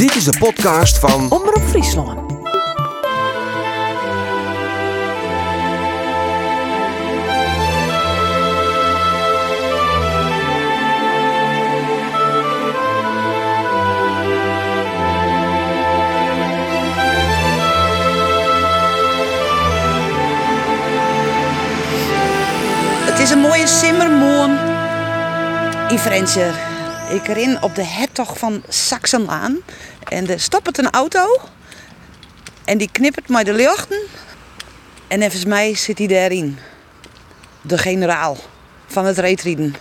Dit is de podcast van Omroep Friesland. Het is een mooie simmermoon in Frencher. Ik ren op de hertog van Saxenlaan. En er stopt een auto. En die knippert met de lichten. En volgens mij zit hij daarin. De generaal van het reetrieden.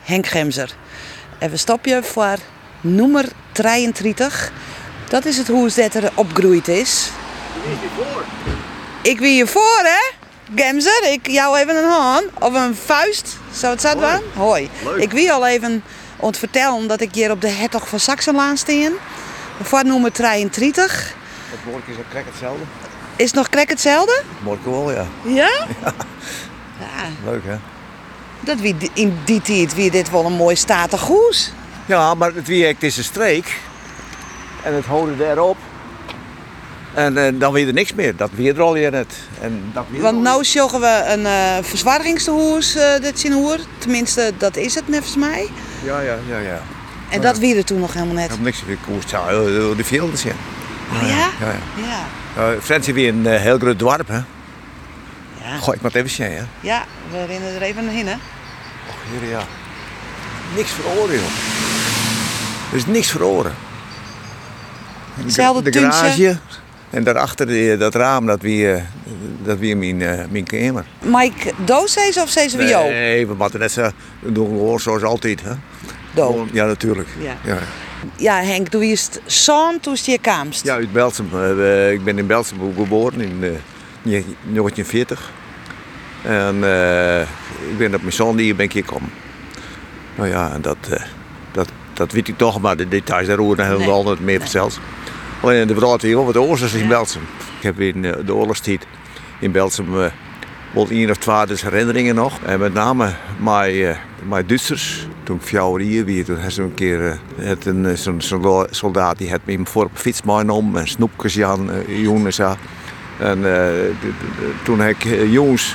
Henk Gemser. En we stoppen voor nummer 33. Dat is het hoe dat er opgroeid is. Ik wie je voor, hè? Gemser, ik jou even een hand of een vuist. Zou het zo doen? Hoi. Ik wie al even vertellen dat ik hier op de Hertog van Saxenlaan steen. Voor nummer 33. Het morgen is ook krek hetzelfde. Is het nog krek hetzelfde? Morgen wel, ja. Ja? Ja, Leuk, hè? dat wie in die tijd wie dit wel een mooi statig hoes. Ja, maar het wie is een streek. En het houden daarop. En eh, dan weer er niks meer. Dat weer er al je net. En dat weer Want nu zogen we een uh, verzwaringstehoes, eh dit zien hoer. Tenminste, dat is het volgens mij. Ja, ja, ja, ja. En dat wie er toen nog helemaal Ik net. heb niks meer koers. Eh, de velden zien. Oh ja? Ja, ja. Ja. Frans is weer een eh, heel groot dorp, hè? Ja, Gooi ik maar even zien, hè? ja we rennen er even heen, hè? Och, hier, ja. Niks verloren, joh. Er is niks verloren. De, Hetzelfde de garage. En daarachter die, dat raam, dat wie, eh, dat wie mijn, eh, mijn kamer. Mike Doos of ze wie jou? Nee, we moeten net zo doen zoals altijd. Hè? Ja, natuurlijk. Ja. Ja. Ja, Henk, doe je het zo'n toen je kwamst? Ja, uit Belsum. Eh, ik ben in Belsum geboren in eh, 1940. En eh, ik ben op mijn zoon hier ben ik hier gekomen. Nou ja, en dat, eh, dat, dat weet ik toch, maar de details daar horen helemaal Nee. niet meer zelfs. Alleen de verhaal hier over de oorlog in. Belsum. Ik heb in eh, de oorlogstijd in Belsum eh, wel één of twee dus herinneringen nog. En met name mijn, eh, mijn Duitsers. Toen ik vier hier weer, toen had ze een keer het een, zo'n soldaat die had me hem voor op fiets om en snoepjes Jan, ja. En de- toen heb ik jongens,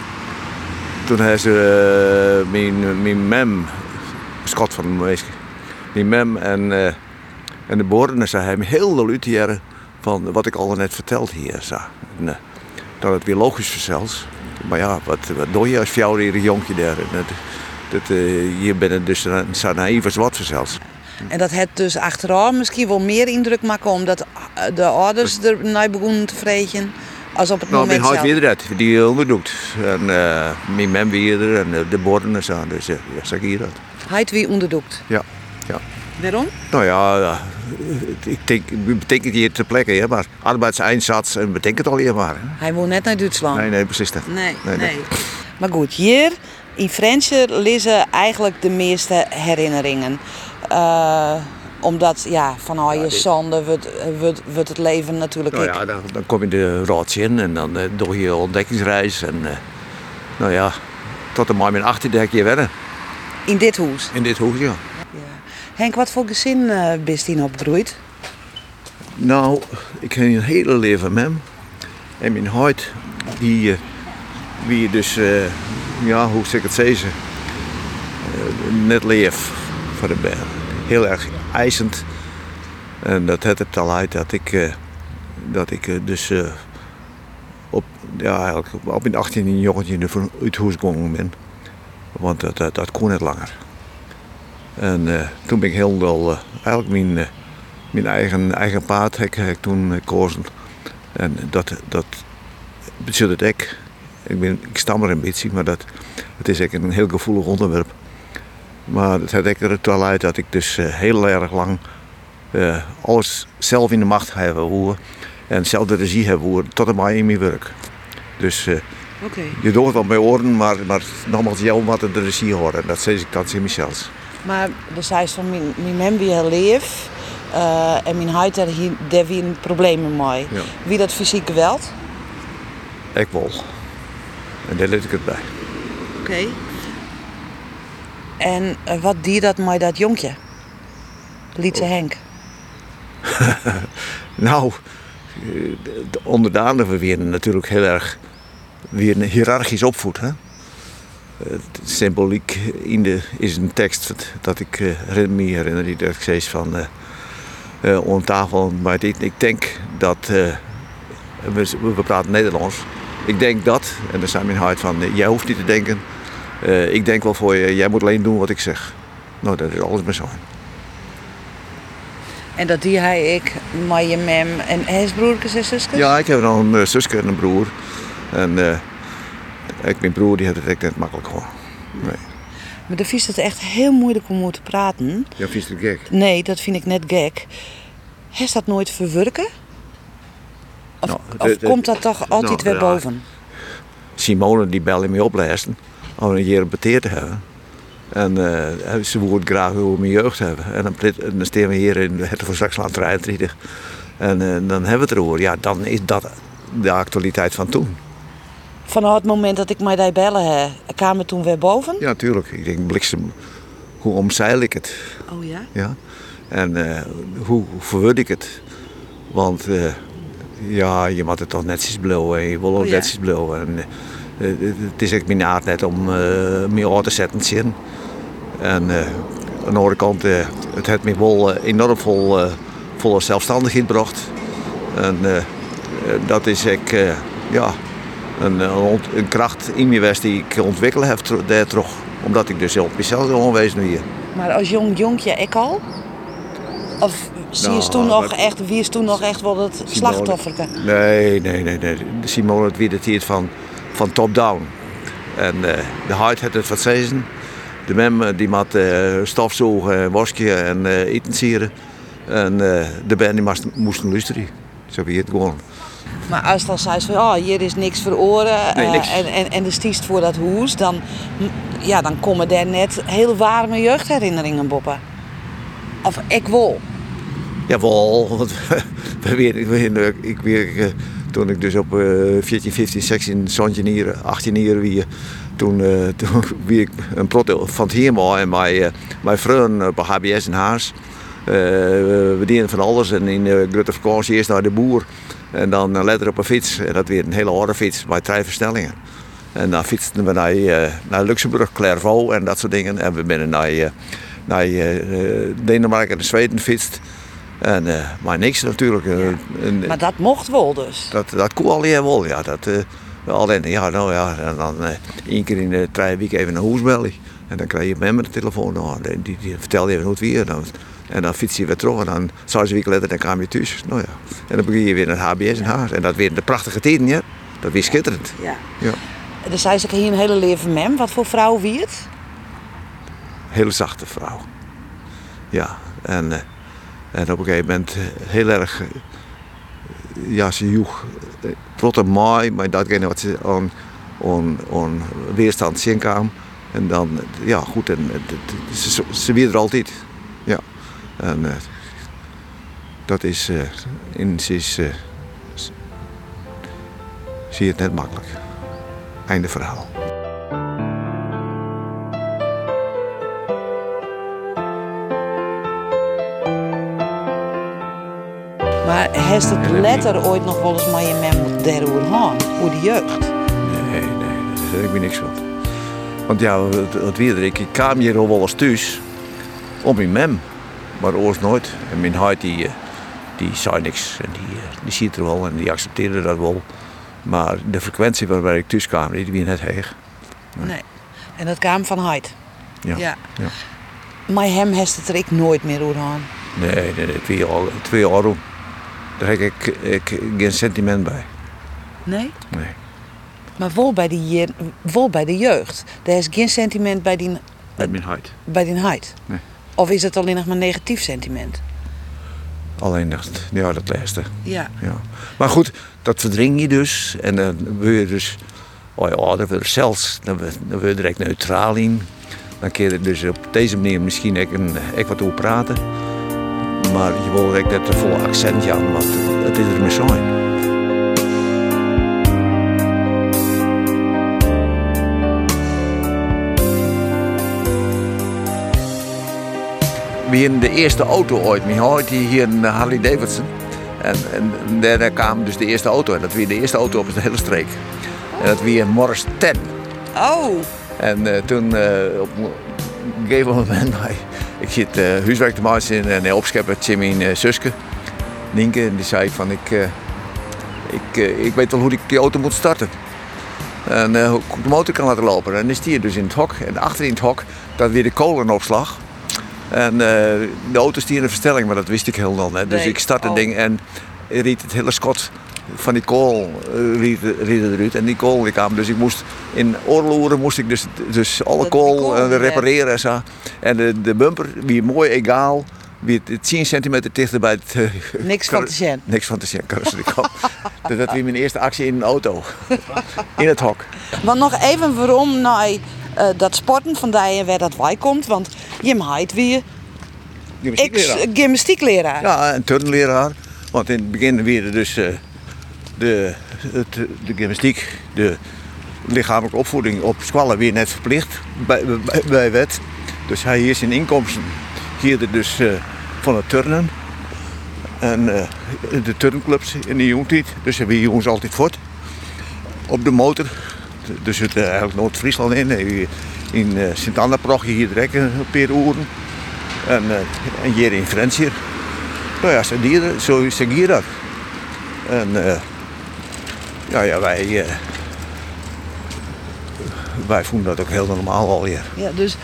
toen hebben ze mijn, mijn mem, schat van de meisje, mijn mem en, en de boeren ze hebben heel uitjaren van wat ik al net verteld hier. Zo. En, eh, dat het weer logisch is zelfs. Maar ja, wat, wat doe je als fjouwere jonkje daar? En Dat, dat, eh, hier ben je dus zo naïef als wat zelfs. En dat het dus achteraf misschien wel meer indruk maken omdat eh, de ouders er naar begonnen te vreten als op het Nou, moment zelf. weer dat, die onderdoekt. En mijn mem weer er en de borden en zo. Dus ja, zeg hier dat. Hij wie onderdoekt. Ja, ja. Waarom? Nou ja, ja, ik denk, betekent hier ter plekke, hè, maar arbeidseinsatz en betekent al hier maar. Hij woont net naar Duitsland. Nee, nee, precies dat. Nee, Nee. Maar goed, hier in Frensje lezen eigenlijk de meeste herinneringen. Eh, omdat, ja, van al je zonde wordt, wordt, wordt het leven natuurlijk... Nou ja, dan, dan kom je de raadsje in en dan eh, doe je ontdekkingsreis. En eh, nou ja, tot en met mijn 18 heb. In dit huis. In dit hoekje. Ja. Henk, wat voor gezin eh bist hij? Nou, ik heb een hele leven hem. En mijn huid, die, eh, wie dus, eh, ja, hoe zeg ik het zeggen, eh, net leef voor de berg. Heel erg eisend. En dat had het al uit dat ik, dat ik dus op, ja, op mijn 18 jongetje uit huis gegaan ben. Want dat, dat, dat kon niet langer. En eh, toen ben ik heel wel, eh, eigenlijk mijn... eh, mijn eigen, eigen paard heb ik, heb ik toen gekozen. En dat, dat betekent ik. Ik, ben, ik stam er een beetje, maar dat, het is echt een heel gevoelig onderwerp. Maar het had ik er wel uit dat ik dus heel erg lang alles zelf in de macht heb hoe en zelf de regie heb hoe tot en met in mijn werk. Dus Oké. je doet het op mijn oren, maar, maar nogmaals, jou wat de regie horen. Dat zeg ik dat in mezelf. Maar de zei van mijn, wie hij leef eh, en mijn huid daar daar probleem mee. Ja. Wie dat fysiek geweld? Ik wel. En daar let ik het bij. Oké. En eh, wat die dat met dat jonkje? Lietse Henk. nou, eh, de onderdaan we weer natuurlijk heel erg weer hiërarchisch opvoed. Hè? Het symboliek in de, is een tekst dat ik uh, me herinner dat ik zei van uh, om tafel. Maar ik, ik denk dat we, we praten Nederlands. Ik denk dat, en dan zijn mijn hart van, jij hoeft niet te denken. ik denk wel voor je, jij moet alleen doen wat ik zeg. Nou, dat is alles maar zo. En dat die hij, ik, je mem en hij broertjes en zusjes? Ja, ik heb nog een zusje en een broer. En uh, ik, mijn broer die heeft het echt net makkelijk gewoon. Nee. Maar de vies het echt heel moeilijk om te praten. Ja, vies het gek? Nee, dat vind ik net gek. Heeft dat nooit verwerken? Of, nou, of komt dat toch altijd nou, weer boven? Simone die belde me oplezen om een keer beteerd te hebben. En uh, ze wilde graag over mijn jeugd hebben. En dan, dan staan we hier in het voor straks 33. En uh, dan hebben we het erover. Ja, dan is dat de actualiteit van toen. Vanaf het moment dat ik mij daar bellen kwam het toen weer boven? Ja, tuurlijk. Ik denk, bliksem, hoe omzeil ik het? Oh ja? Ja. En uh, hoe, hoe ik het? Want ja, je moet het toch netjes blowen en je wil ook oh, ja? netjes blowen. En, het is echt mijn aard net om meer te zetten zien. En aan de andere kant, het heeft me wel enorm vol, volle zelfstandigheid gebracht. En dat is ik, ja, een, een, kracht in me was die ik ontwikkeld heb daar toch. Omdat ik dus op mezelf gewoon wezen hier. Maar als jong jonkje ik al? Of zie je nou, toen nog echt, wie is toen nog echt wel het slachtoffer? Nee, nee, nee, nee. Simone het wie het hier van van top-down. En uh, de huid had het wat zeggen. De mem eh, die moet uh, stofzogen, wasken en uh, eten sieren. En de band die moesten luisteren. Zo wie het gewoon. Maar als dan zei van, oh, hier is niks voor oren en, en, en de stiest voor dat hoes, dan, ja, dan komen er net heel warme jeugdherinneringen boppen. Of ik wil. Jawel, want we weer, ik weer toen ik dus op uh, 14, 15, 16, 17 jaar, 18 jaar wie, toen, uh, toen wie ik een prot van het hier en mijn, mijn vrienden op HBS in Haars. Uh, we dienen van alles en in de grote vakantie eerst naar de boer en dan letter op een fiets. En dat weer een hele harde fiets met drie verstellingen. En dan fietsten we naar, uh, naar Luxemburg, Clairvaux en dat soort dingen. En we zijn naar, uh, naar Denemarken en Zweden fietst. En, uh, maar niks natuurlijk. Uh, maar dat mocht wel dus? Dat, dat kon al wel, ja. Dat, uh, alleen, ja, nou ja, en dan één keer in de drie weken even een hoesbelly. En dan krijg je met de telefoon. Nou, die, die, die vertelde even hoe het weer. Dan, en dan fiets je weer terug en dan zes weken later dan kwam je thuis. Nou ja. En dan begin je weer naar HBS en Haars. En dat weer de prachtige tijden, ja. Dat weer schitterend. Ja. ja. Dus zei ze hier een hele leven mem. Wat voor vrouw wie het? Hele zachte vrouw. Ja, en... En op een gegeven moment heel erg, eh, ja, ze joeg een mooi, maar datgene wat ze aan, aan, aan weerstand zien kwam. En dan, ja goed, en, ze, ze weer er altijd. Ja. En uh, dat is, uh, in, is, uh, zie je het net makkelijk. Einde verhaal. Maar heeft het letter ooit nog wel eens met je mem moeten daarover gaan? Hoe de jeugd? Nee, nee, daar zeg ik me niks van. Want ja, wat weer ik, ik kwam hier al wel eens thuis om mijn mem. Maar oors nooit. En mijn huid die, eh, die zei niks. En die, eh, die ziet er wel en die accepteerde dat wel. Maar de frequentie waarbij ik thuis kwam, die was net heeg. Nee. nee. En dat kwam van huid? Ja. ja. ja. Maar hem heeft het er ik nooit meer over gaan? Nee, nee, nee twee jaar, twee jaar daar heb ik, ik geen sentiment bij. Nee? Nee. Maar wel bij, die, wel bij de jeugd. Daar is geen sentiment bij die... Bij mijn huid. Bij die huid? Nee. Of is het alleen nog maar negatief sentiment? Alleen dat, ja, dat laatste. Ja. ja. Maar goed, dat verdring je dus. En dan wil je dus... Oh ja, dan wil je zelfs... Dan wil je direct neutraal in. Dan kun je dus op deze manier misschien ook, een, ook wat over praten maar je wil eigenlijk net de volle accent aan, want het is er zijn. Hadden de eerste auto ooit. Mijn had die hier een Harley Davidson. En, en, en daar kwam dus de eerste auto. En dat was de eerste auto op de hele streek. En dat was een Morris 10. Oh, En eh, toen eh, op een gegeven moment, ik zit eh huiswerk te maken en hij opscheppen met mijn eh, zusje, Nienke. En die zei van, ik, ik, ik weet wel hoe ik die auto moet starten. En hoe ik de motor kan laten lopen. En dan stier dus in het hok. En achter in het hok, dat weer de kolenopslag. En eh, de auto stier in de verstelling, maar dat wist ik helemaal niet. Dus Nee. ik start het Oh. ding en riet het hele schot van die kool eh, riet, eruit. En die kool die kwam. Dus ik moest in oorloeren moest ik dus, dus alle die kool, kool eh, repareren en zo. En de, de bumper, wie mooi egaal. Wie het 10 centimeter dichter bij het... niks van te zien. Niks van te zien, dus dat was mijn eerste actie in een auto. In het hok. Want nog even waarom naar eh, dat sporten van die waar dat wij komt. Want Jim Heid weer ex-gymnastiekleraar. Ja, en turnleraar. Want in het begin weer dus eh, de, het, de gymnastiek, de lichamelijke opvoeding op squallen weer net verplicht bij, bij, bij wet. Dus hij hier zijn inkomsten hier dus eh, van het turnen. En eh, de turnclubs in de jongtijd. Dus hebben we jongens altijd voort. Op de motor. Dus het, eh, eigenlijk Noord-Friesland in. eh, In eh, Sint-Anna-Prochtje hier direct een paar uren. En, en hier in Frans hier. Nou ja, zo, dieren, zo zeg hier dat. En ja, ja, wij, eh, wij vonden dat ook heel normaal al hier. Ja, dus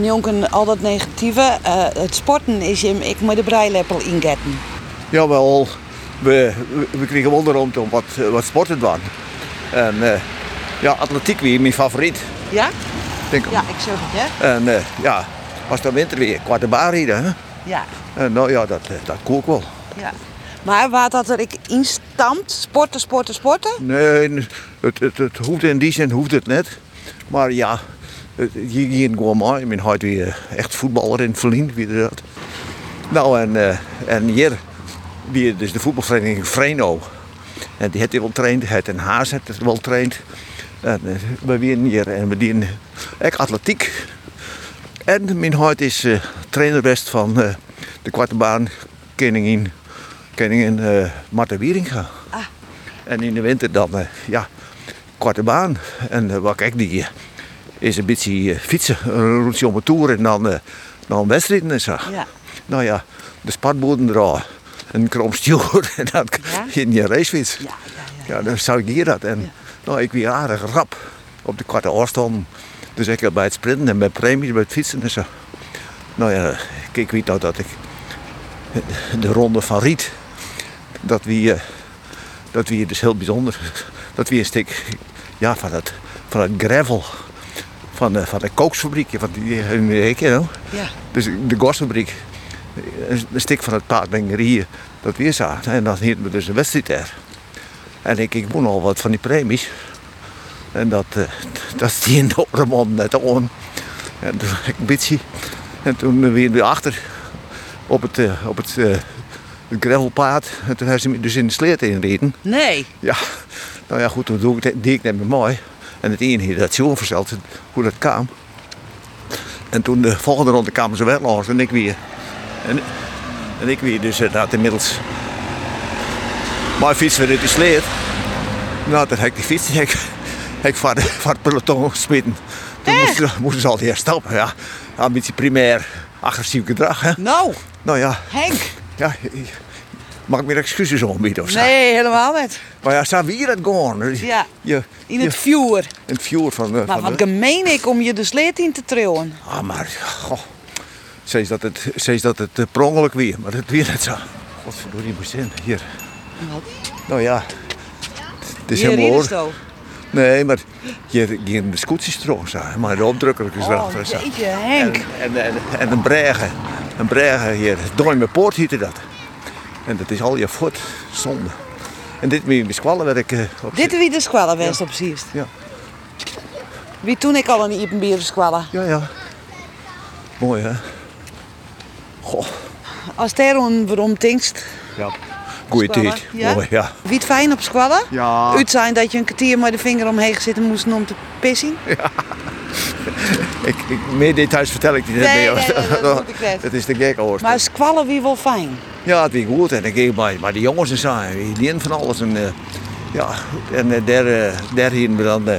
jonken, al dat negatieve. het sporten is je ik met de breileppel ingetten. Jawel, we, we, we kregen wonder om te- wat, wat sporten waren. En eh, ja, atletiek weer mijn favoriet. Ja? Denk ik. Ja, ik zeg het, hè? En eh, ja, was dan winter weer kwarte baan rijden. Hè? Ja. En nou ja, dat, eh, dat koe ik wel. ja. Maar waar dat er ik instamt, sporten, sporten, sporten? Nee, het, het, het hoeft in die zin hoeft het net. Maar ja, het, hier ging gewoon maar. Ik ben heute weer echt voetballer in Verlien, wie dat. Nou, en, eh, en hier, wie dus de voetbalvereniging Vreno. En die heeft hij wel traind, hij heeft een Haas heeft het wel traind. En eh, we winnen hier en we dienen echt atletiek. En mijn huid is eh trainerbest van eh, de kwarte baan koningin, koningin eh Marta Wieringa. En in de winter dan, ja, korte baan. En wat kijk die is een beetje fietsen, een rondje om een toer en dan, dan wedstrijden en zo. Ja. Nou ja, de spatboden eraan, een krom stuur en dan Ja? in je racefiets. Ja, ja, Ja, dan zou ik hier dat. En. Nou, ik weer aardig rap op de korte afstand. Dus ik bij het sprinten en bij premies, bij het fietsen en zo. Nou ja, ik weet nou dat ik de ronde van Riet, dat wie, eh, dat wie dus heel bijzonder, dat wie een stuk ja, van, het, van het gravel, van de, van de kooksfabriekje, van die, eh, ik, you know. Ja. Dus de gosfabriek, een, stuk van het paardbengerie, dat weer zaten. En dan hielden we dus een wedstrijd daar. En ik, ik won al wat van die premies. En dat, eh, dat is die enorme mond net. En toen ik een. En toen weer weer achter op het, eh, op het, eh, het gravelpaad. En toen hebben ze me dus in de sleet inreden. Nee. Ja, nou ja goed, toen doe ik het, deed ik het met mooi. En het ene heeft dat zo verteld hoe dat kwam. En toen de volgende ronde kwamen ze wel langs en ik weer. En, en ik weer dus inderdaad inmiddels. Mijn fiets weer uit de sleet. Nou, toen heb ik die fiets heb ik, heb ik van, de, van het peloton gesmeten. Toen moesten, ze- moesten ze altijd herstappen. Ja, een beetje primair agressief gedrag. Hè? Nou, Nou ja, Henk. ja, mag ik meer excuses aanbieden of zo? Nee, helemaal niet. Maar ja, staan we hier het gewoon. Ja. Je, In het vuur. in het vuur van. Maar van wat de- gemeen ik om je de sleet in te trillen. Ah, maar... Goh. Steeds dat het, steeds dat het uh, per ongeluk weer, maar het weer net zo. Godverdorie, moest in. Hier. Nou ja. Het is Hier helemaal hoor. sto. Nee, maar hier in de scootjes hè. Maar de opdrukker is Oh, erachter. zo. jeetje, Henk. en, en, en een bregen. Een bregen hier. Duimenpoort heette dat. En dat is al je voet. Zonde. En dit met squallen werd ik... eh, op Dit wie de squallen west op. Ja. Wie toen ik al een Iepenbier squallen. Ja, ja. Mooi, hè? Goh. Als daarom waarom tinkst. Ja. Goeie tijd. ja? Mooi, ja. Wie het fijn op squallen? Ja. Uit zijn dat je een kwartier met de vinger omheen zitten moest om te pissen. ik, ik, meer details vertel ik niet. Nee, meer. nee, nee, dat moet ik net. Het is de gek hoor. Maar squallen wie wel fijn. Ja, het was goed. En ik ging bij, bij de jongens en Die leren van alles. En, eh, ja, en daar, eh, daar hier we dan eh,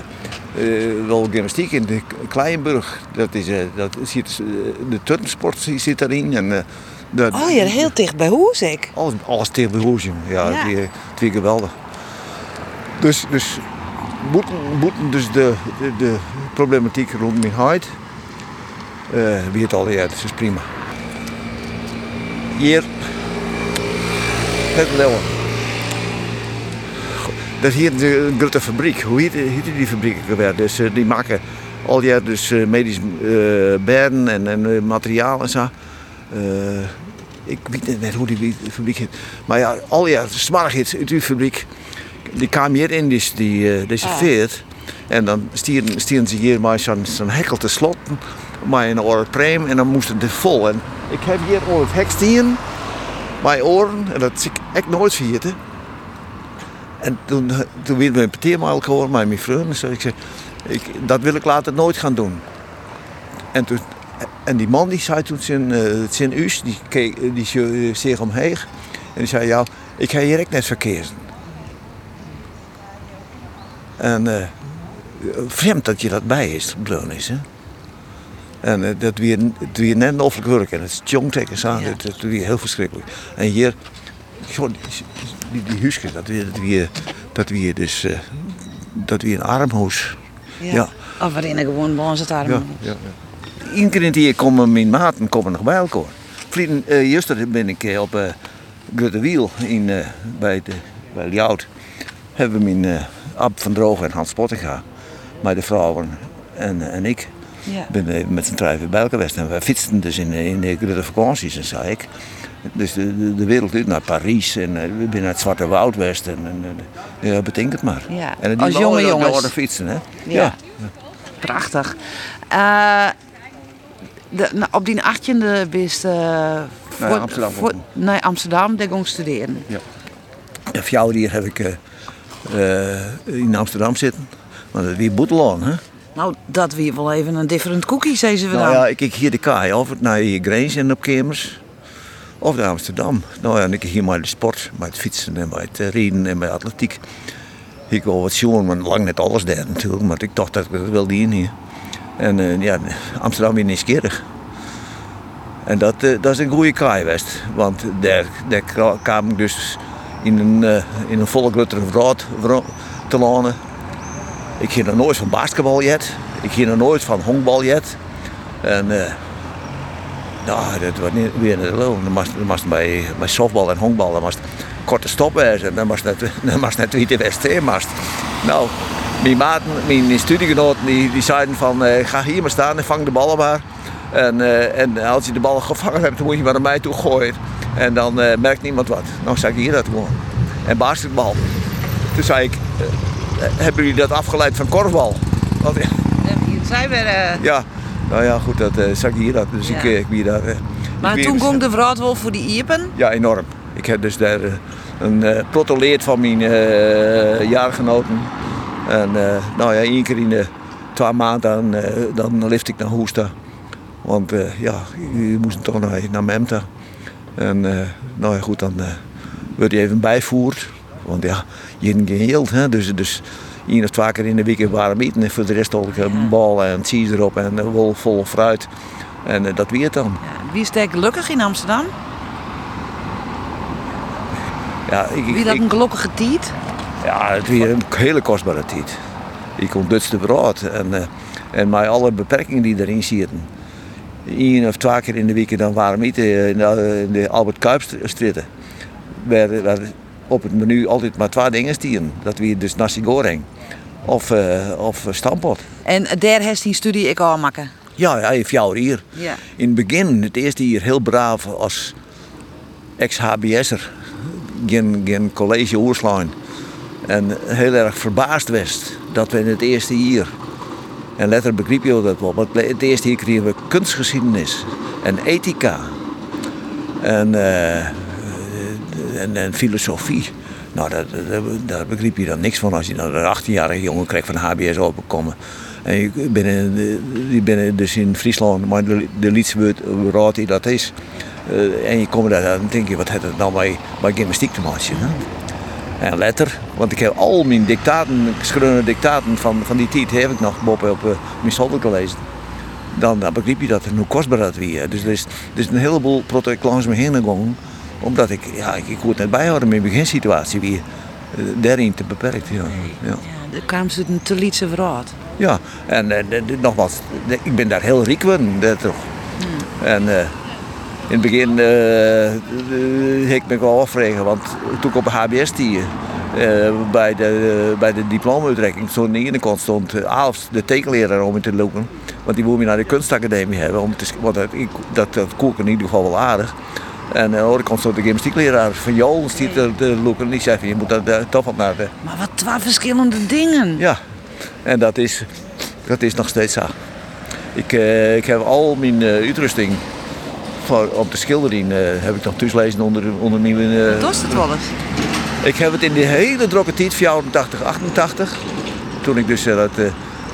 eh, wel gymnastiek in de Kleinburg. Dat is, eh, dat zit, de turnsport zit daarin. En, dat, Oh ja, heel dicht bij Hoes ik. Alles, alles de hoes, jongen. Ja, Ja. Het, weer, het weer geweldig. Dus, dus moeten, moeten dus de, de, de problematiek rond mijn huid. eh wie het al ja, dat is prima. Hier. Het leeuwen. Dat is hier de grote fabriek. Hoe heet, heet die fabriek geweest? Dus eh, die maken al jaar dus eh, medisch eh bedden en, en eh, materiaal en zo. Eh, ik weet net hoe die fabriek heet. Maar ja, al jaar smarrig is uit die fabriek. Die kwam hier in, die, die, eh, deze Ah. veert. En dan stieren, stieren ze hier maar zo'n zo'n hekkel te slotten. Maar een oren preem en dan moest het vol. En ik heb hier al het hek stieren. Mijn oren, en dat zie ik echt nooit vergeten. En toen, toen werd mijn parteermaal gehoord, met mijn vrienden. Dus ik zei, ik, dat wil ik later nooit gaan doen. En, toen, en die man die zei toen zijn, eh, zijn us, die, keek, die zo- zich omheen. En die zei, ja, ik ga hier echt net verkeerd. En eh, vreemd dat je dat bij is, bleun is, hè. En eh, dat weer, het weer net een offelijk werk. En het is jongtek en zo, Ja. dat, weer heel verschrikkelijk. En hier, goh, die, die, die huisjes, dat weer, dat weer, dat weer dus, eh, dat weer een armhoes. Ja. Of waarin ik gewoon ons het arm. Ja, ja, ja. Eén keer in het jaar komen mijn maten komen nog bij elkaar. Vliegen, eh gisteren ben ik op eh Grote Wiel in, eh, bij, de, bij Ljout. Hebben we mijn eh Ab van Drogen en Hans Pottinga, met de vrouwen en, en ik, Ja. ben met z'n tweeën bij elkaar geweest. En wij fietsten dus in, in de grote vakanties en zei ik. Dus de, de, de wereld uit naar Parijs en we zijn naar het Zwarte Woud geweest. En, en, ja, bedenk het maar. Ja, En als jonge jongens. fietsen, hè? Ja. Prachtig. Eh, de, op die 18e bist eh Naar Amsterdam voor, naar Amsterdam ging studeren. En voor jou hier heb ik eh, eh, in Amsterdam zitten. Want het weer Boetelaan, hè? Nou, dat weer wel even een different cookie, zei ze we Nou ja, ik kijk hier de kaai. Of het naar Grijns en op Kemers. Of naar Amsterdam. Nou ja, en ik hier maar de sport. Het fietsen en bij het rijden en bij atletiek. Ik wil wat zien, maar lang net alles daar natuurlijk. Maar ik dacht dat ik het wilde in hier. En eh, ja, Amsterdam weer nieuwsgierig. En dat, eh, dat is een goede kaai geweest. Want daar, daar kwa- kwam ik dus in een, eh, in een te lanen. Ik ging er nooit van basketbal jet. Ik ging er nooit van honkbal jet. En eh nou, dat was niet weer een lul. Dan moest, dan moest bij, bij softbal en honkbal dan moest korte stoppen en dan moest net, dan moest net wie de moest. Nou, mijn maten, mijn studiegenoten, die, die zeiden van eh, ga hier maar staan en vang de ballen maar. En, eh, en als je de ballen gevangen hebt, dan moet je maar naar mij toe gooien. En dan eh, merkt niemand wat. Nou zei ik hier dat gewoon. En basketbal. Toen zei ik, hebben jullie dat afgeleid van korfbal? Want, ja, zijn we. ja, nou ja, goed, dat uh, zag ik hier dat. Dus Ja. ik, ik wie daar. maar toen ging de wel voor die iepen. Ja, enorm. Ik heb dus daar een protoleerd van mijn jaargenoten. En eh, nou ja, één keer in de twee maanden dan, eh, dan lift ik naar Hoesta. Want eh, ja, je moest toch naar, naar Memta. En nou ja, goed, dan werd je even bijvoerd. Want ja, je hebt geen geld, hè. Dus, dus één of twee keer in de week waren eten. En voor de rest had ik een bal en cheese erop en een wol vol fruit. En dat weer dan. Ja, wie is daar gelukkig in Amsterdam? Ja, ik, ik- Wie dat een gelukkige tiet? Ja, het weer een hele kostbare tijd. Ik kon Duits te brood en, eh, en met alle beperkingen die erin zitten. Eén of twee keer in de week dan waren we in de, in de Albert Kuipstraat. Waar, waar op het menu altijd maar twee dingen stieren. Dat weer dus nasi goreng of, eh of stampot. En daar heeft die studie ik al maken. Ja, ja, heeft jou hier. Ja. In het begin, het eerste jaar, heel braaf als ex-HBS'er. Geen, geen college oerslaan. En heel erg verbaasd was dat we in het eerste jaar... En later begreep je dat wel. Want het eerste jaar kregen we kunstgeschiedenis en ethica. En, eh, en, en filosofie. Nou, dat, daar begreep je dan niks van als je dan een 18-jarige jongen krijgt van HBS openkomen. En ik ben, eh, die ben dus in Friesland, maar de, de Lietse raad die dat is. Uh, en je komt daar dan denk je, wat heeft het nou bij, bij gymnastiek te maken? Hè? En letter, want ik heb al mijn dictaten, schreeuwende dictaten van, van die tijd, heb ik nog op, op uh, mijn zolder gelezen. Dan, dan begreep je dat en hoe kostbaar dat weer. Dus er is, er is een heleboel project langs me heen gegaan, omdat ik, ja, ik, ik kon het net bijhouden met mijn beginsituatie weer. Uh, daarin te beperkt. Ja. Ja. De kwam ze een te lietse verraad. Ja, en uh, nogmaals, ik ben daar heel riek van, toch. En in het begin uh, ik me wel afvregen, want toen ik op de HBS die, bij de, bij de diploma-uitreiking, zo aan de ene kant stond de tekenleraar, om in te lopen. Want die wilde me naar de kunstacademie hebben, om te, want dat, ik, dat, dat kook in ieder geval wel aardig. En de andere kant stond de gymnastiekleraar van Jols die te, te loeken. En die zei van, je moet dat uh, toch wat naar de... Maar wat twee verschillende dingen. Ja, en dat is, dat is nog steeds zo. Ik, uh, ik heb al mijn uh, uitrusting voor, op de schildering heb ik nog thuislezen onder, onder mijn... Wat was het wel eens? Ik heb het in de hele drokke tijd, 84, 88. Toen ik dus dat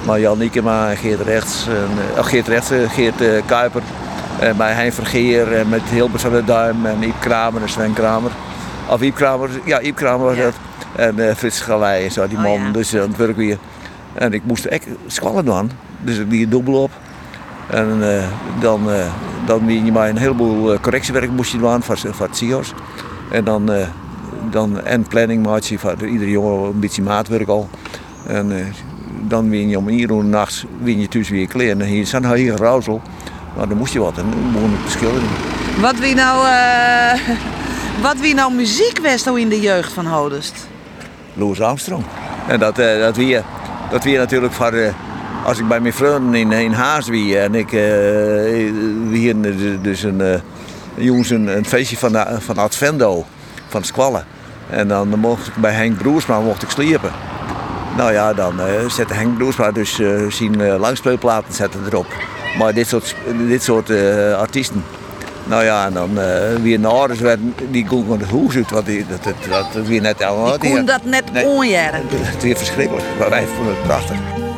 Marjan Niekema, Geert Rechts, en, Geert Rechts, Geert Kuiper en eh, bij Hein Vergeer en met Hilbert van der Duim en Iep Kramer en Sven Kramer. Of Iep Kramer, ja Iep Kramer was dat. En uh, Frits Galei en zo, die man. Oh, ja. Dus aan het werk weer. En ik moest echt squallen doen. Dus ik liet dubbel op. En uh, dan, uh, dan je maar een heleboel correctiewerk moest je doen voor, voor het CIO's. En dan, dan en planning maak je voor iedere jongen een beetje maatwerk al. En dan win je om hier uur nachts win je thuis weer kleren. En hier zijn hier rauzel. Maar dan moest je wat en dan begon ik te schilderen. Wat wie nou, uh, wat wie nou muziek was nou in de jeugd van Hodest? Louis Armstrong. En dat, uh, dat wie, dat natuurlijk voor, uh, als ik bij mijn vrienden in, in Haas wie en ik wie dus een, jongens een, een feestje van, van Advendo, van Squallen. En dan mocht ik bij Henk Broersma mocht ik sliepen. Nou ja, dan zette Henk Broersma dus zijn langspeelplaten zetten erop. Maar dit soort, dit soort artiesten. Nou ja, en dan uh, weer naar ouders werden, die konden het huis uit, want die, dat, dat, dat weer net allemaal. Die kon dat net onjaren. Het is weer verschrikkelijk, maar wij vonden het prachtig.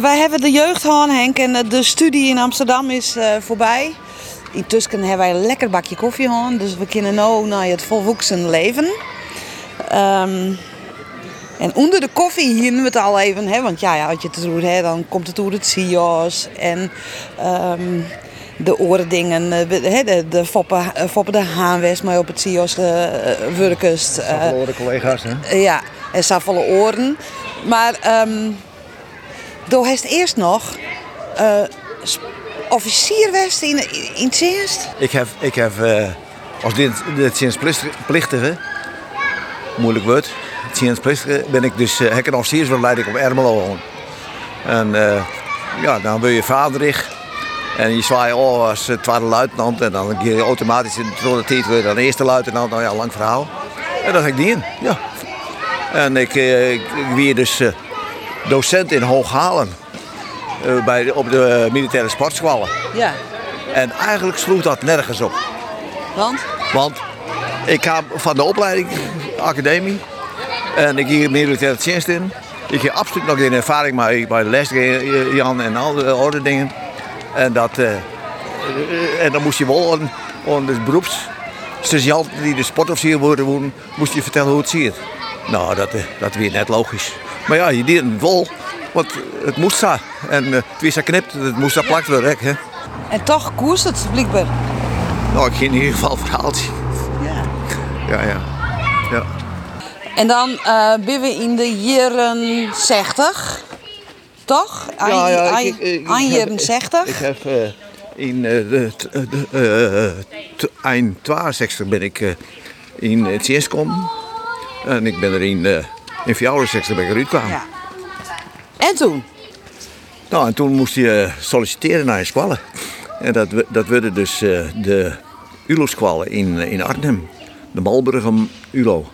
wij hebben de jeugd gehad, Henk, en de studie in Amsterdam is uh, voorbij. Intussen hebben wij een lekker bakje koffie gehad, dus we kunnen nu naar het volwassen leven. Um, en onder de koffie hier we het al even, hè, want ja, ja, als je het doet, hè, dan komt het door het CIO's. En um, de oordingen, eh, hè, de, de Foppe, eh, Foppe de Haanwest, maar op het CIO's uh, eh, Verloren collega's, hè? ja, en Safvolle Oren. Maar ehm door heeft eerst nog eh, west in, in het eerst. Ik heb, ik heb eh, als dit, dit dienstplichtige, moeilijk woord, dienstplichtige, ben ik dus uh, hekken officiersbeleid op Ermelo gewoon. En eh, ja, dan wil je vaderig. En je zwaait oh, als eh, tweede luitenant en dan kun je automatisch in de weer dan eerste luitenant. Nou ja, lang verhaal. En dat heb ik niet in, ja. En ik, eh, ik, ik weer dus eh, docent in Hooghalen. eh, bij de, op de militaire sportscholen. Ja, En eigenlijk sloeg dat nergens op. want? Want ik kwam van de opleiding, academie. En ik ging militaire dienst in. Ik heb absoluut nog geen ervaring maar bij de les, Jan en al die andere dingen. En, dat, eh, eh, en dan moest je wel een, een de beroepssergeant die de sportofficier worden moest je vertellen hoe het ziet. Nou, dat, eh, dat weer net logisch. Maar ja, je deed het wel, want het moest daar. En eh, het was geknipt, het moest daar plakt worden. Hè? En toch koerst het blijkbaar. Nou, ik ging in ieder geval verhaaltje. Ja. Ja, ja. ja. En dan eh ben we in de jaren 60. Toch? Aan, Ja, ja, aan- ik- ik- ik aan jaren 60. Ik heb eh, in eh, de, eh, de, eind 62 ben ik eh, in het gekomen. En ik ben er in, in 64 ben ik eruit gekomen. Ja. En toen? Nou, en toen moest je eh, solliciteren naar een squallen. En dat, dat werden dus eh, de ULO-squallen in, eh, in Arnhem. De Malburgum ULO.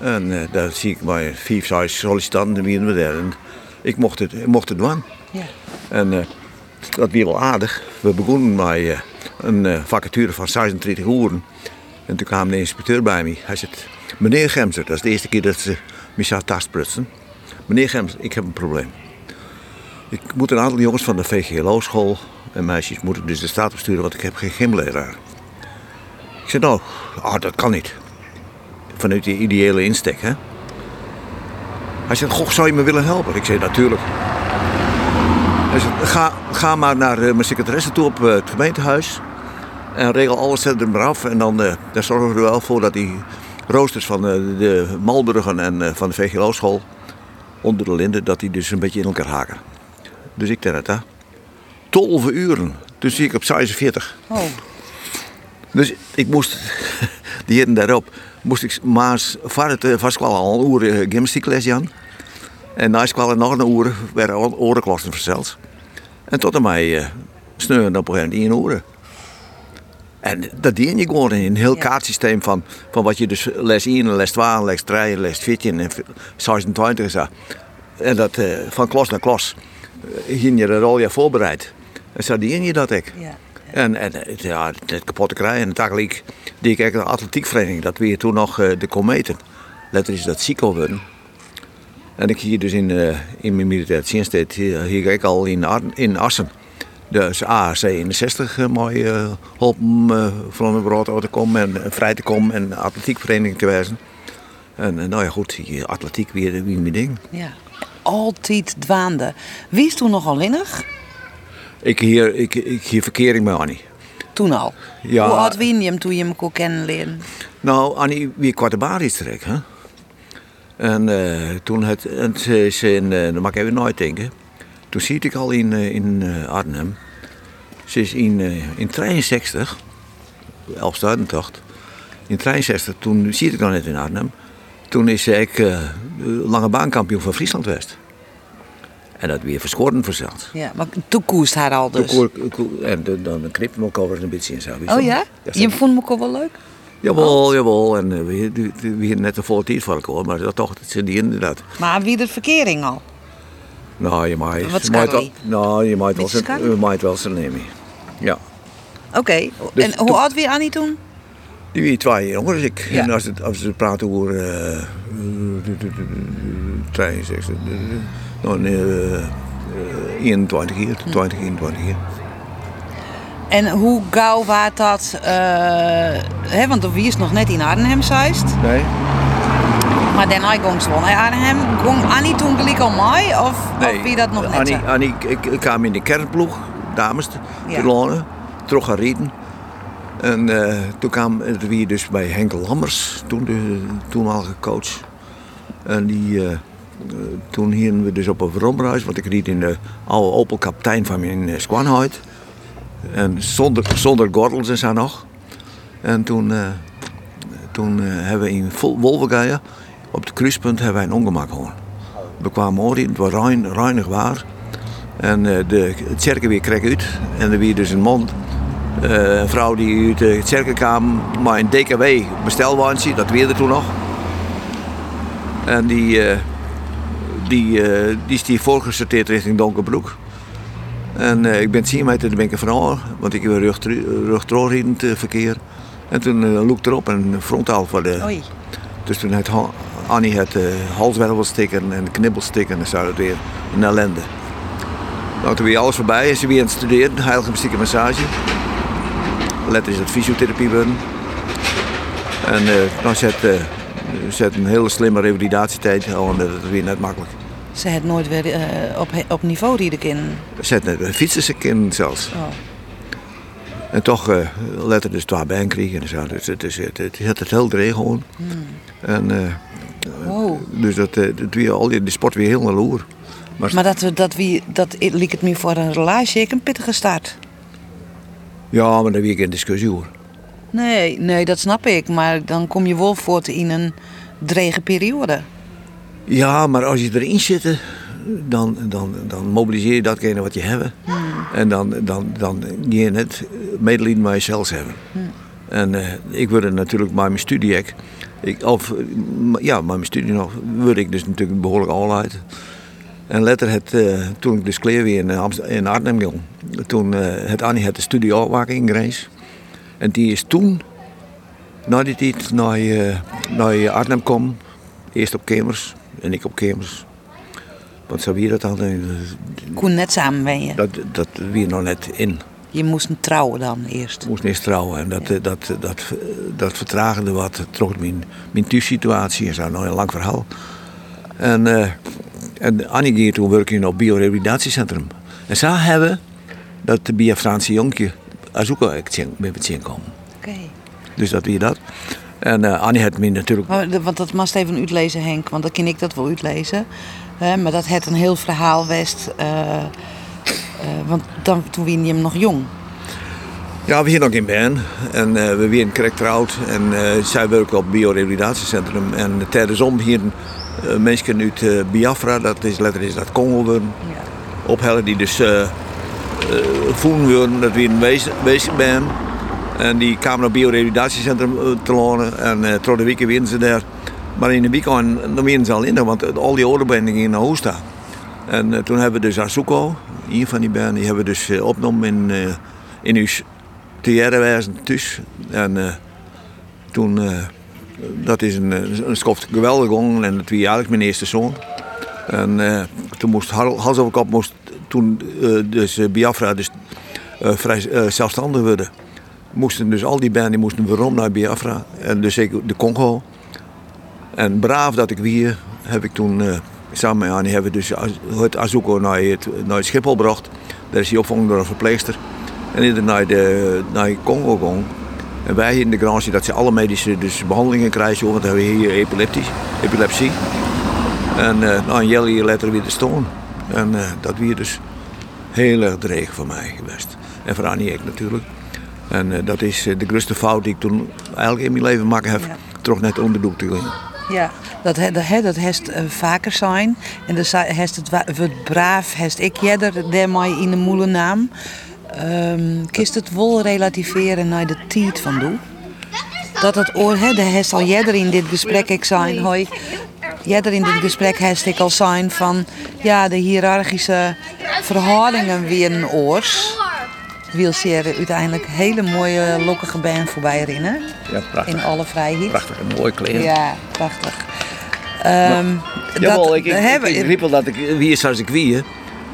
En daar zie ik maar vier, zes sollicitanten wie we daar. En ik mocht het, ik mocht het doen. Ja. En dat weer wel aardig. We begonnen met een vacature van 36 uren. En toen kwam de inspecteur bij me. Hij zei, meneer Gemser, dat is de eerste keer dat ze me zou tastprutsen. Meneer Gemser, ik heb een probleem. Ik moet een aantal jongens van de VGLO-school en meisjes moeten dus de staat opsturen, want ik heb geen gymleraar. Ik zei, nou, ah, dat kan niet. Vanuit die ideële insteek, hè. Hij zei, goh, zou je me willen helpen? Ik zei, natuurlijk. Hij zei, ga, ga maar naar eh, mijn secretaresse toe op eh, het gemeentehuis. En regel alles er maar af. En dan, eh, zorgen we er wel voor dat die roosters van eh, de Malburgen en eh, van de VGLO-school onder de linden, dat die dus een beetje in elkaar haken. Dus ik deed het, hè. 12 uren. Toen zie ik op 46. Oh. Dus ik moest, die heren daarop, moest ik maas van het vast wel al een uur eh, gymnastiekles aan. En na kwam nog een uur, werden orenklassen verzeld. En tot aan mij uh, sneuren op een in uren. En dat dien je gewoon in een heel Ja. kaartsysteem van, van wat je dus les 1, les 2, les 3, les 14 en 26 is dat. En dat eh, van klas naar klas eh, ging je er al je voorbereid. En zo dien je dat ik. Ja. En, en het- ja, het kapotte krijgen. En tegelijk die ik de atletiekvereniging, dat weer toen nog eh, de kometen. Letter is dat ziek worden. En ik hier dus in, eh, in mijn militaire dienst, deed, hier, hier ik al in, Ar- in Assen. Dus AAC 61 uh, mooi uh, helpen uh, van een brood uit te komen en eh, vrij te komen en atletiekvereniging te wijzen. En eh, nou ja goed, die atletiek weer, weer mijn ding. ja. Altijd dwaande. Wie is toen nogal innig? Ik hier, ik, ik hier verkering met Annie. Toen al. Ja. Hoe oud wien je hem toen je hem kon kennen leren? Nou, Annie, wie kwart de baar is trek, hè? En eh, toen het, en ze in, eh, dat mag ik even nooit denken. Toen zie ik al in, eh, in eh, Arnhem. Ze is in, eh, in 63, Elfstuidentocht. In 63, toen zie ik nog net in Arnhem. Toen is ze ik eh, lange baankampioen van Friesland West. En dat weer verschoren verzeld. Ja, maar toen koest haar al dus. Toen koer- En de- dan knip over een beetje in zo. Oh ja? Je vond me ook wel leuk? Jawel, jawel. En we, we, we, we net de volle tijd voor elkaar, maar dat toch, dat zijn die inderdaad. Maar wie de verkering al? Nou, je maakt, Wat je maakt scarry? wel, nou, je maakt wel je maakt wel nemen. Ja. Oké. Dus en hoe oud wie Annie toen? Die wie twee jongens, ik. Ja. En als, het, als ze praten over uh, 63, nou, nee, eh, eh, 21 hier, Hm. 20, 21 hier. En hoe gauw was dat? eh, hè, want wie is nog net in Arnhem geweest. Nee? Maar daarna wel naar Arnhem. Annie toen gelijk al mee? Of, of wie dat nog net Annie? Annie ik, ik kwam in de kernploeg, dames, te Ja. lonen. terug rijden. En eh, toen kwam het weer dus bij Henkel Lammers, toen de toenmalige coach. En die, eh, eh, toen hingen we dus op een veromreis, want ik reed in de oude Opel kapitein van mijn Squanhuid. En zonder, zonder gordels en zo nog. En toen, toen hebben we in vol Wolvengeien, op het kruispunt, hebben wij een ongemak gehad. We kwamen ooit, het was rein, reinig waar. En eh, de, het cirkel weer kreeg uit. En er weer dus een man, eh, een vrouw die uit het cirkel kwam, maar een DKW bestelwandje, dat weerde toen nog. En die, eh, die, eh, die is die voorgesorteerd richting Donkerbroek. En eh, ik ben het zien met de ben ik van want ik heb rug, rugtroorrijdend uh, verkeer. En toen uh, loek erop en frontaal voor de. Oei. Dus toen had Ha- Annie het uh, halswervelstikken en de knibbelstikken en zo dat weer een ellende. Nou, toen weer alles voorbij is ze weer aan het studeren, massage. Let is het fysiotherapie worden. En uh, dan zet, uh, zet een hele slimme revalidatietijd al en dat is weer net makkelijk. Ze had nooit weer eh, op, op niveau rijden kunnen. Zet net een fietsenskind zelfs. Oh. En toch uh, letter dus twee been kregen en zo. Dus het is het, het, het, het heel dreig gewoon. En uh, Wow. dus dat, uh, dat weer al die, de sport weer heel naar loer. Maar, Maar dat, dat, wie, dat liep het me voor een relatie ik een pittige start. ja, maar daar weer geen discussie hoor. Nee, nee, dat snap ik. Maar dan kom je wel voort in een drege periode. Ja, maar als je erin zit, dan, dan, dan mobiliseer je datgene wat je hebt. En dan, dan, dan je net medelijden met jezelf hebben. En eh, ik wilde natuurlijk met mijn studie, ik, of eh, ja, met mijn studie nog, wilde ik dus natuurlijk behoorlijk al uit. En later, het, eh, toen ik dus kleer weer in, Amst- in Arnhem ging, toen eh, het Annie het de studie afwaken in Grijs. En die is toen, na die tijd, naar, naar Arnhem kwam. Eerst op Kemers en ik op Kemers. Want zo wie dat dan? eh, Koen net samen ben je. Dat, dat wie nog net in. Je moest trouwen dan eerst. moest eerst trouwen. En dat, eh, dat, dat, dat vertragende wat. Trots mijn, mijn thuissituatie en zo. Nog een lang verhaal. En, eh en Annie ging toen werken op biorevalidatiencentrum. En ze hebben dat de Biafraanse jonkje ook al met het zien komen. Oké. Dus dat wie dat. En eh, Annie had me natuurlijk Maar Want dat moest even uitlezen, Henk. Want dan kan ik dat wel uitlezen. Maar dat het een heel verhaal west. eh, eh, want dan, toen je hem nog jong. Ja, we hier nog in Ben. En eh, we weer correct trouwd. En zij werken op het biorevalidatiencentrum. En tijdens om hier uh, mensen uit Biafra, dat is letterlijk dat Congo worden, Ja. ophellen die dus voelen worden dat we een wees- bezig zijn. En die kwamen op het biorevalidatiencentrum eh, te lonen. En uh, de weken ze daar. Maar in de weekend dan werden ze al in, want al die orenbanden gingen naar staan. En eh, toen hebben we dus Azuko, een van die banden, die hebben we dus eh, opgenomen in, eh in uw theaterwijzen thuis. En eh, toen, eh, dat is een, een schoft geweldig gong en dat was eigenlijk mijn eerste zoon. En eh, toen moest hals over kop moest toen dus Biafra dus vrij zelfstandig worden. Moesten dus al die banden die moesten waarom naar Biafra en dus ik de Congo. En braaf dat ik weer heb ik toen eh, samen met Annie hebben we dus het Azuko naar het, naar het Schiphol gebracht. Daar is hij opgevangen door een verpleegster. En ieder naar de naar Congo ging. En wij in de garantie dat ze alle medische dus behandelingen krijgen, want dan hebben we hier epileptisch, epilepsie. En uh, nou, jelly later weer te staan. En eh, dat weer dus heel erg dreig voor mij geweest. En voor Annie ook natuurlijk. En dat is de grootste fout die ik toen eigenlijk in mijn leven maken heb. Ja. Toch net onderdoek te gaan. Ja, dat, dat, dat heeft eh, vaker zijn. En zei- heeft het wordt braaf, heeft ik jeder daarmee in de moele naam. Ehm kist het wel relativeren naar de tijd van doe. Dat het oor, hè, de heeft al jeder in dit gesprek ik zijn, hoi. Jeder in dit gesprek heeft ik al zijn van, ja, de hiërarchische verhoudingen weer een oors. Zeer uiteindelijk hele mooie lokkige band voorbij rennen. Ja, prachtig. In alle vrijheid. Prachtig, een mooi kleren. Ja, prachtig. Ehm Jawel, dat, ik, ik, hebben- ik, dat ik wie is als ik wie. hè.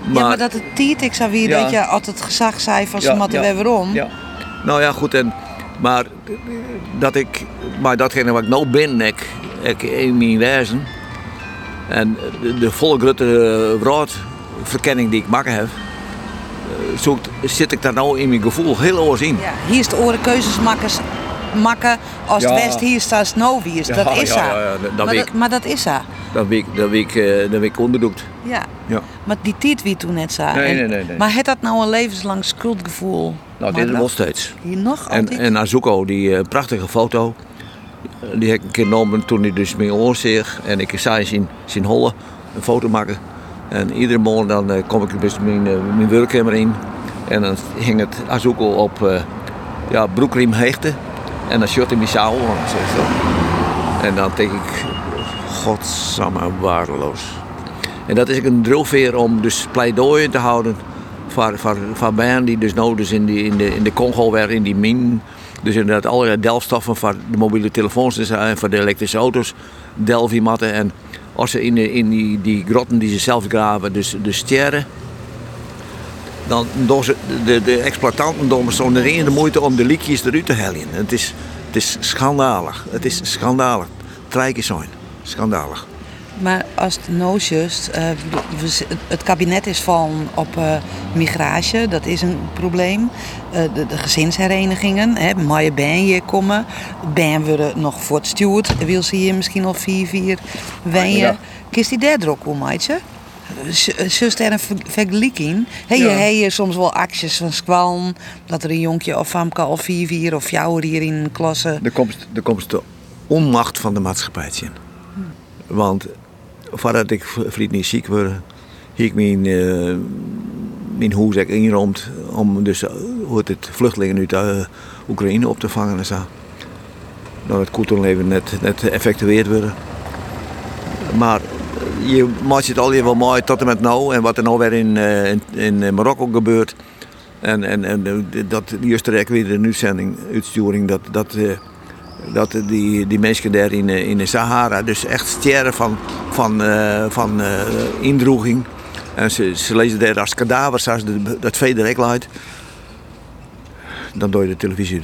Maar, ja, maar dat het tiet, ik zou weer Ja. dat je altijd gezag zei van Ja, moeten ja, weer om. Ja. Nou ja, goed. En, maar dat ik, maar datgene wat ik nou ben, ik, ik in mijn wijzen. En de, de volle grote verkenning die ik maken heb. Zo zit ik daar nou in mijn gevoel heel oors in. Ja, hier is de oren keuzes maken, makken als Ja. het West hier staat. Ja, dat is ja, haar. ja, dat maar, dat, ik. maar dat is haar. Dat week, dat week, eh, dat week onderdoekt. Ja. Ja. Maar die tiet wie toen net zei. Nee, En- nee, nee, nee. Maar het dat nou een levenslang schuldgevoel? Nou, dit nog steeds. Hier nog En, altijd? en Azuko, die eh, prachtige foto, die heb ik een keer genomen toen hij dus mijn oor. En ik zei zien, zien hollen, een foto maken. En iedere morgen dan eh, kom ik dus mijn, eh, mijn werkkamer in. En dan hing het Azuko op eh ja, broekriem hechten. En dan shot in mijn zaal. En dan denk ik, godsamme waardeloos. En dat is een drilveer om dus pleidooien te houden voor, voor, voor bijen die dus nou dus in, die, in, de, in de Congo werden, in die min. Dus inderdaad allerlei delfstoffen voor de mobiele telefoons en voor de elektrische auto's. Delvimatten en als ze in, in die, grotten die ze zelf graven, dus de sterren. Dan doen ze, de, de exploitanten zo'n de moeite om de liekjes eruit te halen. Het is, het is schandalig. Het is schandalig. Trijken zijn. Schandalig. Maar als het juist, eh, het kabinet is van op eh, migratie, dat is een probleem. Eh, de, gezinsherenigingen, hè, mooie ben hier komen. Ben worden nog voortstuurd, wil ze hier misschien al vier, vier wenje. Ja. Kist die daar ook om, meidje? Zus er een ver- vergelijking? Heb je Ja. heb je soms wel acties van squallen, dat er een jonkje of famke of vier, vier of jouw hier in klasse. Er komt, er komt de onmacht van de maatschappij in. Want voordat ik v- vriend niet ziek word, heb ik mijn, eh mijn huis om dus, eh, het, vluchtelingen uit eh, Oekraïne op te vangen en zo. Dat het cultuurleven net, net effectueerd worden. Maar je maakt het al wel mooi tot en met nou en wat er nou weer in, in, Marokko gebeurt. En, en, en dat juist weer een uitzending, uitsturing, dat, dat, dat die, die mensen daar in, eh, in de Sahara dus echt sterren van, van, eh, van eh, indroeging. En ze, ze lezen daar als kadavers, als de, dat vee direct luidt. Dan doe je de televisie.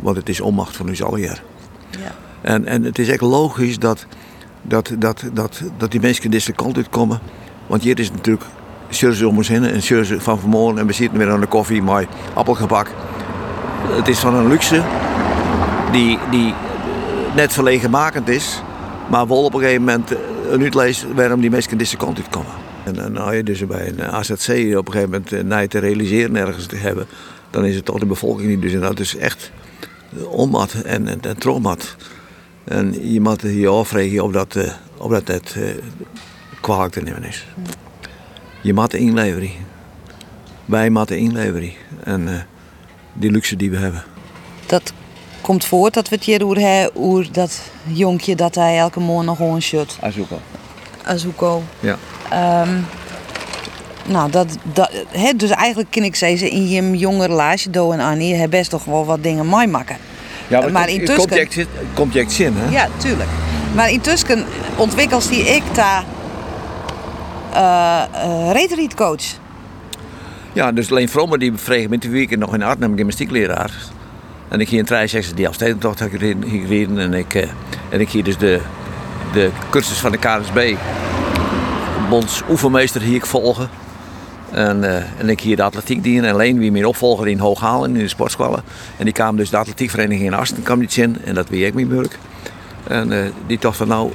Want het is onmacht van ons hier. Ja. En, en het is echt logisch dat, dat, dat, dat, dat die mensen deze kant uit komen. Want hier is natuurlijk surzen om ons heen en surzen van vanmorgen. En we zitten weer aan de koffie met appelgebak. Het is van een luxe die, die net verlegenmakend is. Maar wel op een gegeven moment eh, een uitleest waarom die mensen deze kant uit komen. En dan nou je dus bij een AZC op een gegeven moment eh, na je te realiseren ergens te hebben. Dan is het toch de bevolking die dus inderdaad dus echt onmat en, en, en. En je moet je afvragen of dat, eh, of dat net eh, kwalijk te nemen is. Je moet inleveren. Wij moeten inleveren. En die luxe die we hebben. Dat komt voort dat we het hier over hebben, over dat jonkje dat hij elke morgen nog gewoon shut. Azuko. Azuko. Ja. Ehm, nou, dat, dat, hè, dus eigenlijk kan ik zeggen, in je jonge relatie, Do en Annie, heb best toch wel wat dingen mooi maken. Ja, Maar het intussen- Komt je, komt je echt zin, hè? Ja, tuurlijk. Maar intussen ontwikkelt die ik daar uh, retreatcoach. Ja, dus alleen Vrommer die vregen met die weekend nog in Arnhem gymnastiekleraar. En ik ging in 63 die afstedentocht heb gereden, en ik, eh, en ik hier dus de, de cursus van de KSB. Bonds oefenmeester hier volgen. En, eh, en ik hier de atletiek dienen. En Leen wie mijn opvolger in Hooghalen in de sportscholen. En die kwam dus de atletiekvereniging in Asten kwam niet in. En dat wie ik mijn werk. En eh, die dacht van nou,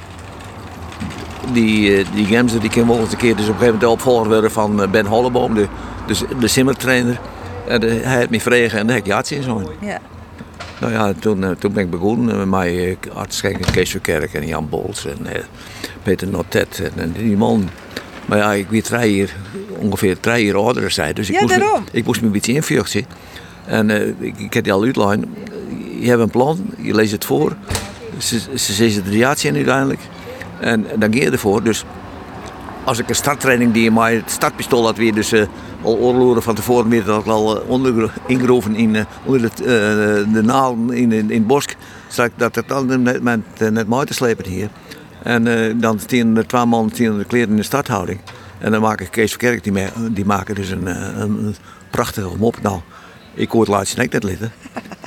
die, eh, die Gemser die kan een keer dus op een gegeven moment de opvolger worden van Ben Holleboom, de, de, de simmertrainer. En hij had me vregen en daar heb ik ja in zo. Ja. Nou ja, toen, eh, toen ben ik begonnen met mij Art Schenk en Kees Verkerk en Jan Bols en eh, Peter Notet en, en die man. Maar ja, ik weet drie jaar, ongeveer drie jaar ouder zijn. Dus ik, Ja, moest me, daarom. ik moest me een beetje invluchten. En eh, ik, ik heb die al uitlijn. Je hebt een plan, je leest het voor. Ze, ze de ja in uiteindelijk. En, en dan ga je ervoor. Dus als ik een starttraining die mij het startpistool had weer dus uh, al oorlogen van tevoren weer dat al uh, onder, ingeroven in uh, onder het, de naald in, in, in het bos. Zodat ik dat het dan net, met, net mooi te slepen hier. En dan stien er twee man stien de kleren in de starthouding. En dan maak ik Kees Verkerk, die, die maken dus een, een, prachtige mop. Nou, ik hoor het laatste net litten.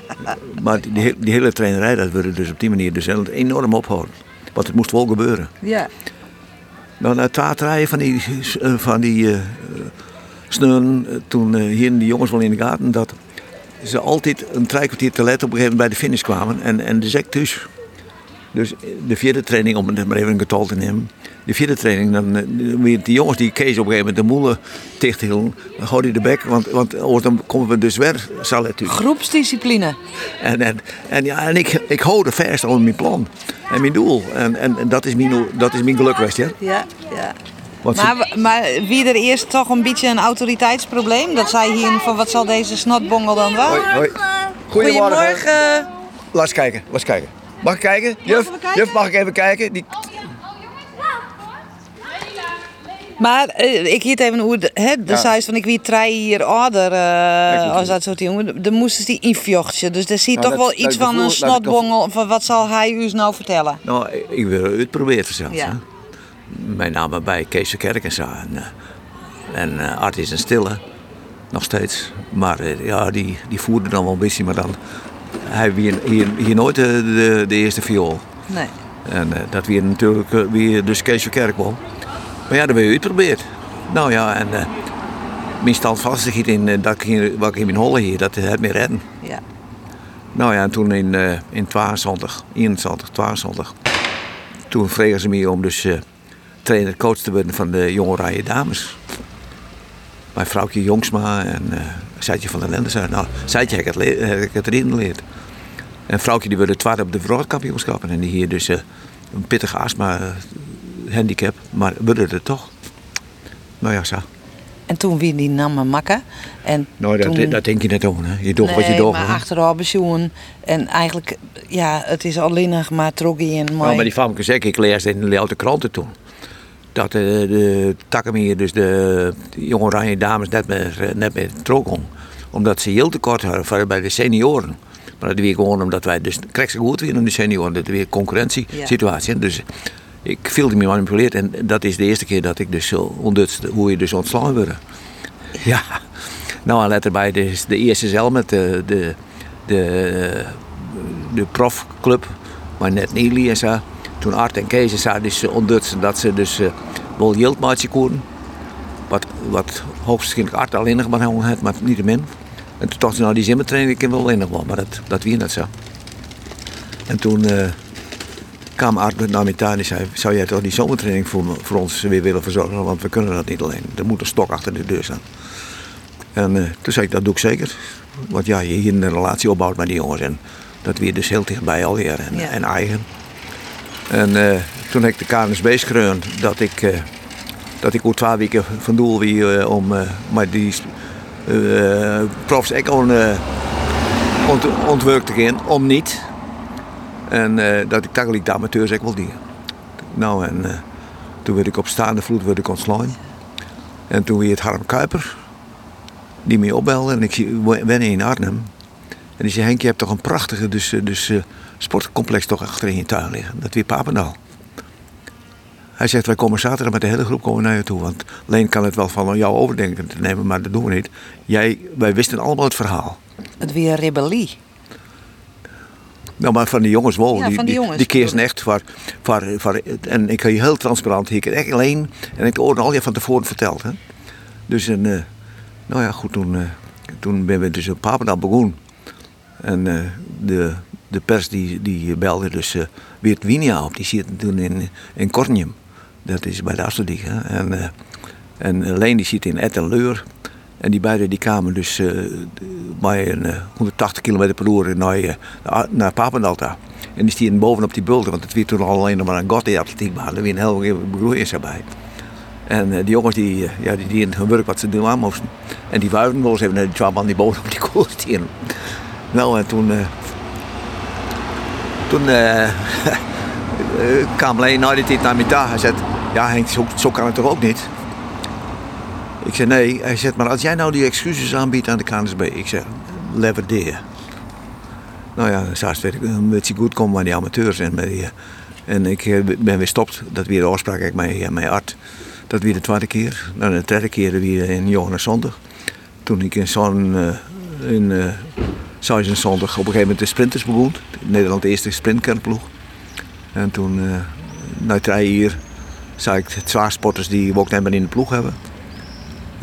maar die, die, hele trainerij, dat wordt dus op die manier dus enorm ophouden. Want het moest wel gebeuren. Ja. Na twee, drie van die, van die uh, sneuren, eh, toen hier die jongens wel in de gaten, dat ze altijd een drie kwartier te let op een gegeven moment bij de finish kwamen. En, en de zek dus. Dus de vierde training, om het maar even een getal te nemen. De vierde training, dan weer die jongens die Kees op een gegeven moment de moelen dicht hielden. Dan gooide hij de bek, want, want dan komen we dus weer. Zal natuurlijk. Groepsdiscipline. En, en, en, ja, en ik, ik hou er vast aan mijn plan en mijn doel. En, en, en dat, is mijn, dat is mijn geluk, je. Ja, ja. Maar, maar wie er eerst toch een beetje een autoriteitsprobleem? Dat zij hier van wat zal deze snotbongel dan wel? Hoi, hoi. Goedemorgen. Goedemorgen. Laat eens kijken, laat eens kijken. Mag ik kijken? Juf, juf mag ik even kijken? Die... Maar uh, ik hield even hoe de, hè, de ja. van ik wie drie hier ouder uh, als dat soort jongen. Dan moesten die invochtje. Dus daar zie je nou, toch wel iets van een snotbongel. Van wat zal hij u nou vertellen? Nou, ik wil het proberen zelfs. Ja. Mijn naam bij Kees Kerk en zo. En, uh, en uh, Art is een stille. Nog steeds. Maar ja, die, die voerde dan wel een beetje. Maar dan hij hier, hier, hier nooit de, de, de, eerste viool. Nee. En dat weer natuurlijk weer dus Kees Kerkwol. Maar ja, dat ben je uitgeprobeerd. Nou ja, en uh, mijn standvastigheid in dat ik hier, wat ik in mijn holle hier, dat het me redden. Ja. Nou ja, en toen in, in 22, 21, 22, toen vregen ze me om dus trainer coach te worden van de jonge rijen dames. Mijn vrouwtje Jongsma en uh, Zijtje van der Lende zei, nou, Zijtje heb ik het, heb ik het erin geleerd. En vrouwtje die werd tweede op de wereldkampioenschappen. En die hier dus uh, een pittige astma uh, handicap, maar wilde het toch. Nou ja, zo. En toen wie die namen makken. En nou, dat, toen... dat denk je net over. Hè? Je doet wat je doet. maar achteraf bezoen. En eigenlijk, ja, het is alleen nog maar troggie en mooi. Nou, maar die famke zeg ik lees in de oude kranten toen dat de, de Takkenmeer, dus de, de jonge oranje dames, net met, net met trokken. Omdat ze heel tekort hadden bij de senioren. Maar dat weer gewoon omdat wij dus krijg ze goed weer in de senioren. Dat weer concurrentiesituatie. Ja. Dus ik viel me manipuleerd en dat is de eerste keer dat ik dus zo ondutst hoe je dus ontslagen wordt. Ja. Nou, en let erbij, dus de eerste zelf met de, de, de, de profclub, maar net Nili en zo toen Art en Kees zaten dus ondutsen dat ze dus uh, wel Jildmaatje koeren. Wat, wat hoogstwaarschijnlijk Art alleen nog maar had, maar niet te min. En toen dacht ze, nou die zimmertraining ik wel alleen nog wel, maar dat, dat wie net zo. En toen uh, kwam Art en zei, zou jij toch die zomertraining voor, voor ons weer willen verzorgen, want we kunnen dat niet alleen. Er moet een stok achter de deur staan. En uh, toen zei ik, dat doe ik zeker. Want ja, je hier een relatie opbouwt met die jongens en dat weer dus heel dichtbij alweer en, ja. en eigen. En uh, toen heb ik de KNSB schreeuwd dat ik, uh, dat ik ook twee weken van doel uh, om maar die profs ik on, ont, ontwerkt te gaan, om niet. En dat ik eigenlijk de amateurs ik wel die. Nou en toen werd ik op staande vloed werd ik ontslaan. En toen weer het Harm Kuiper, die me opbelde en ik ben in Arnhem. En die zei, Henk, je hebt toch een prachtige dus, dus, sportcomplex toch achter in je tuin liggen. Dat weer Papendal. Hij zegt, wij komen zaterdag met de hele groep komen naar je toe. Want Leen kan het wel van jou overdenken te nemen, maar dat doen we niet. Jij, wij wisten allemaal het verhaal. Het weer rebellie. Nou, maar van die jongens wel. Ja, die, die, jongens, die keer echt voor, voor, voor, En ik ga je heel transparant hier echt alleen. En ik hoorde al je van tevoren verteld. Hè. Dus en, uh, nou ja, goed, toen, uh, toen ben we dus op Papendal begonnen. En uh, de de pers die, die belde dus Weert Winia op. Die zit toen in, in Kornium. Dat is bij de Asseldiek. En, en Leen die zit in Ettenleur. En die beiden die kwamen dus uh, bij een 180 km per uur naar, naar Papendalta. En die stien bovenop die bulten, want het werd toen al alleen nog maar een god die atletiekbaan. Er weer een heel begroeiers erbij. En uh, die jongens die, ja, die, in hun werk wat ze doen aan moesten. En die wuiven wel eens even naar die twee man die bovenop die kool stien. Nou, en toen toen kwam alleen na die tijd naar toe. Hij zei, ja Henk, zo, zo kan het toch ook niet? Ik zei, nee. Hij zegt, maar als jij nou die excuses aanbiedt aan de KNSB. Ik zeg, lever deer. Nou ja, weet ik een beetje goed komen aan die amateurs. En, met die, en ik eh, ben weer stopt. Dat weer de afspraak met, mijn Art. Dat weer de tweede keer. Nou, de derde keer weer in Johannes Zondag. Toen ik in zo'n... In, uh, Zondag op een gegeven moment de sprinters begon. Nederland de eerste sprintkernploeg. En toen, uh, na drie jaar, zag ik twee sporters die we ook meer in de ploeg hebben.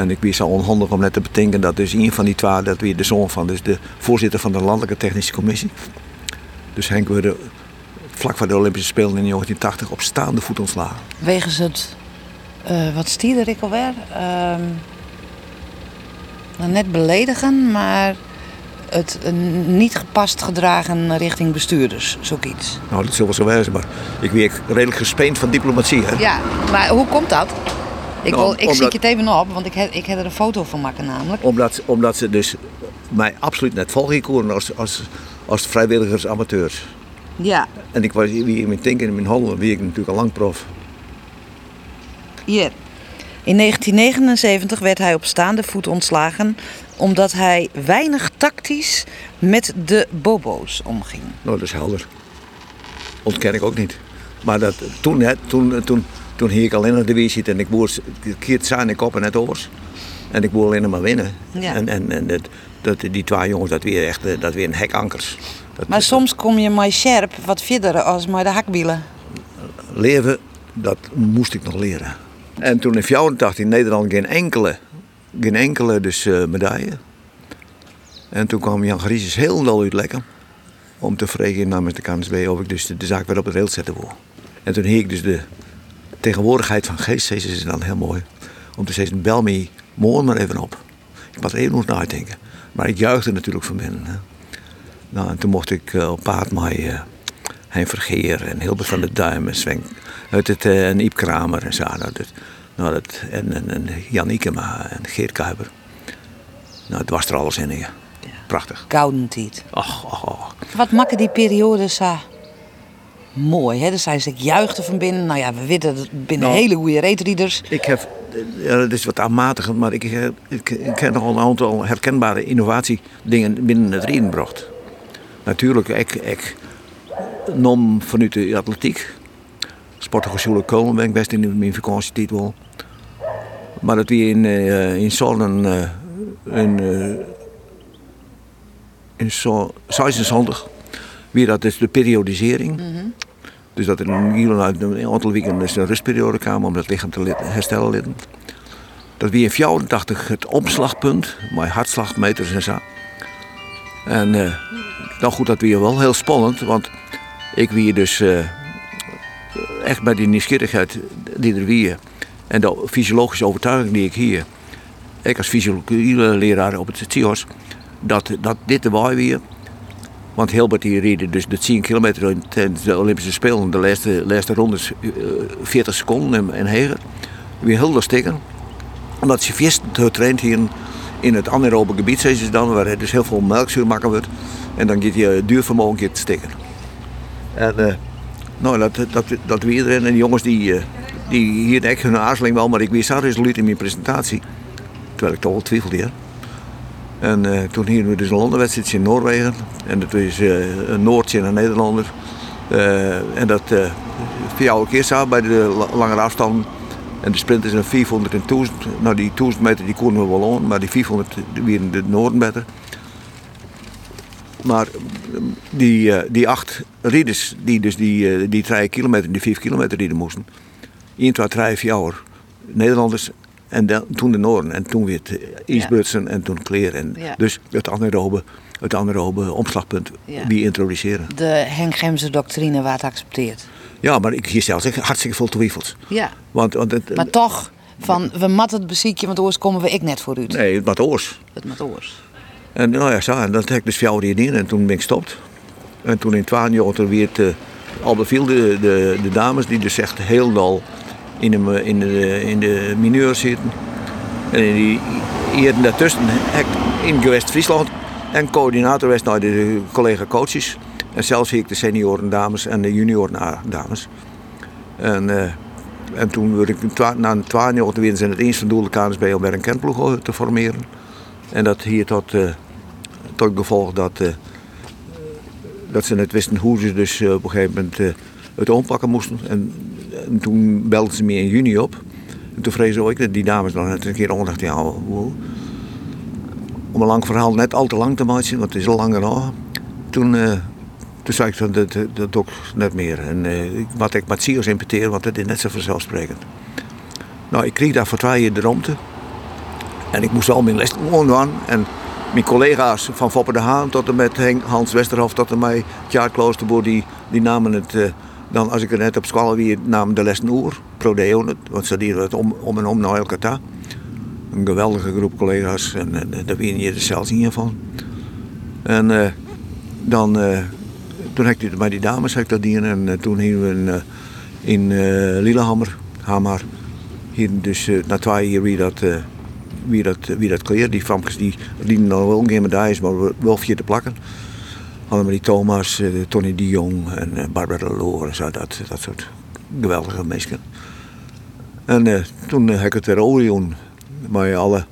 En ik was zo onhandig om net te bedenken dat dus een van die twee, dat weer de zoon van, dus de voorzitter van de Landelijke Technische Commissie. Dus Henk werd vlak voor de Olympische Spelen in 1980 op staande voet ontslagen. Wegens het, uh, wat stierde ik alweer? Uh, net beledigen, maar het niet gepast gedragen richting bestuurders, zoiets. Nou, dat zal wel zo wezen, maar ik werk redelijk gespeend van diplomatie. Hè? Ja, maar hoe komt dat? Ik, wil, ik omdat, zie het even op, want ik heb, ik heb er een foto van maken namelijk. Omdat, omdat ze dus mij absoluut net volgen als, als, als vrijwilligers, amateurs. Ja. En ik was wie in mijn denken in mijn handen, wie ik natuurlijk al lang prof. Ja. In 1979 werd hij op staande voet ontslagen omdat hij weinig tactisch met de bobo's omging. Nou, dat is helder. Ontken ik ook niet. Maar dat, toen, hè, toen, toen, toen hing ik alleen naar de weer en ik boer keert zijn ik op en net oors. En ik boer alleen maar winnen. Ja. En, en, en dat, dat, die twee jongens, dat weer echt dat weer een hekankers. Dat, maar soms kom je maar scherp wat verder als maar de hakbielen. Leven, dat moest ik nog leren. En toen in 84 in Nederland geen enkele, geen enkele dus, uh, medaille. En toen kwam Jan Grieses heel dol uit lekker. Om te vragen namens de KNSB of ik dus de, zaak weer op het rail zetten wil. En toen ik dus de tegenwoordigheid van geest, is dan heel mooi. Om te zeggen, bel me morgen maar even op. Ik was er even nog nadenken. Maar ik juichte natuurlijk van binnen. Hè. Nou, en toen mocht ik uh, op paard mij uh, Hein Vergeer en Hilbert van de Duim en Sven uit het, uh, en Iep Kramer en zo. Nou, dat, nou, dat, en, en, en Jan Ikema en Geert Kuiper. Nou, het was er alles in. Ja. Prachtig. Gouden tijd. Och, och, och. Wat maken die periodes zo mooi, hè? Dus hij zegt juichte van binnen. Nou ja, we weten dat binnen nou, hele goede reetreaders. Ik heb, ja, dat is wat aanmatigend, maar ik, ik, ik heb nog een aantal herkenbare innovatiedingen binnen het reden gebracht. Natuurlijk, ik, ik nam vanuit de atletiek. Sporthogeschool komen ben ik best in mijn vakantietijd wel. Maar dat we in, uh, in Zolen uh, in, uh, in 76 weer dat is de periodisering. Mm -hmm. Dus dat er een aantal weken dus een rustperiode kwam om het lichaam te herstellen. Dat weer in 84 het omslagpunt, mijn hartslagmeters en zo. En uh, nou goed, dat weer wel heel spannend, want ik wie dus uh, echt bij die nieuwsgierigheid die er weer en de fysiologische overtuiging die ik hier, ik als fysiologie leraar op het CIOS, dat, dat dit de waai weer. Want Hilbert die reed dus de 10 kilometer tijdens de Olympische Spelen, de laatste, laatste rondes, 40 seconden en, en Weer heel stikken. Omdat ze vast getraind hier in het anaerobe gebied, ze dan, waar dus heel veel melkzuur maken wordt. En dan gaat je duurvermogen te stikken. En uh, nou, dat, dat, dat weer erin. En jongens die, die hier echt hun aarzeling wel, maar ik wist zo resoluut in mijn presentatie. Terwijl ik toch wel twijfelde. Ja. En uh, toen hier we dus een landenwedstrijd in Noorwegen. En dat is een Noordje en een Nederlander. en dat vier oude keer bij de langere afstanden. En de sprint is een 400 en 1000. Nou, die 1000 meter die konden we wel aan, maar die 400 weer in de Noorden beter. Maar die, eh, die acht ridders, die dus die, eh, die drie kilometer, die vijf kilometer rieden moesten. 1, 2, 3, 4 jaar. Nederlanders en dan, toen de Noorden. En toen weer het Isbrutsen en toen Kleer. En Dus het anaerobe, het anaerobe omslagpunt wie introduceren. De Henk Gemse doctrine werd geaccepteerd. Ja, maar ik hier zelfs hartstikke veel twijfels. Ja. Want, want het, maar toch, van we mat het beziekje, want oors komen we ik net voor u. Nee, het mat oors. Het mat oors. En nou ja, zo, en dat heb ik dus vier jaar in en toen ben ik gestopt. En toen in 12 jaar weer het, uh, al beviel de, de, de, dames die dus echt heel dal in de, in de, in de mineur zitten. En in die, hier daartussen in Gewest-Friesland en coördinator was de collega coaches. En zelfs zie ik de senioren dames en de junioren dames. En, uh, en toen werd ik na een 12 jaar weer zijn het van doel de KNSB om weer een kentploeg te formeren. En dat hier tot, uh, tot gevolg dat, dat ze net wisten hoe ze dus op een gegeven moment het ompakken moesten. En, en, toen belden ze me in juni op. En toen vrezen ik dat die dames nog net een keer onderdacht, ja, wow. om een lang verhaal net al te lang te maken, want het is al langer nog. Toen, toen zei ik dat, dat, dat ook net meer. En wat ik met importeer, want dat is net zo vanzelfsprekend. Nou, ik kreeg daar voor jaar de romte. En ik moest al mijn les gewoon. En mijn collega's van Foppe de Haan tot en met Hans Westerhof tot en met Tjaard Kloosterboer, die, die namen het, uh, dan als ik er net op school weer namen de lessen oer, prodeo, want ze deden het om, om en om naar elkaar. Een geweldige groep collega's en, en daar win je er zelfs niet van. En uh, dan, uh, toen heb ik bij die dames dat dienen en toen gingen we in, Lillehammer, Hamar, hier dus na twee jaar weer dat wie dat, wie dat. Die famkes die dienen dan wel geen medailles, maar wel vier te plakken. Die Thomas, eh, Tony de Jong en eh, Barbara de Loor en zo, dat, dat soort geweldige mensen. En uh, toen heb ik het weer Orion, met alle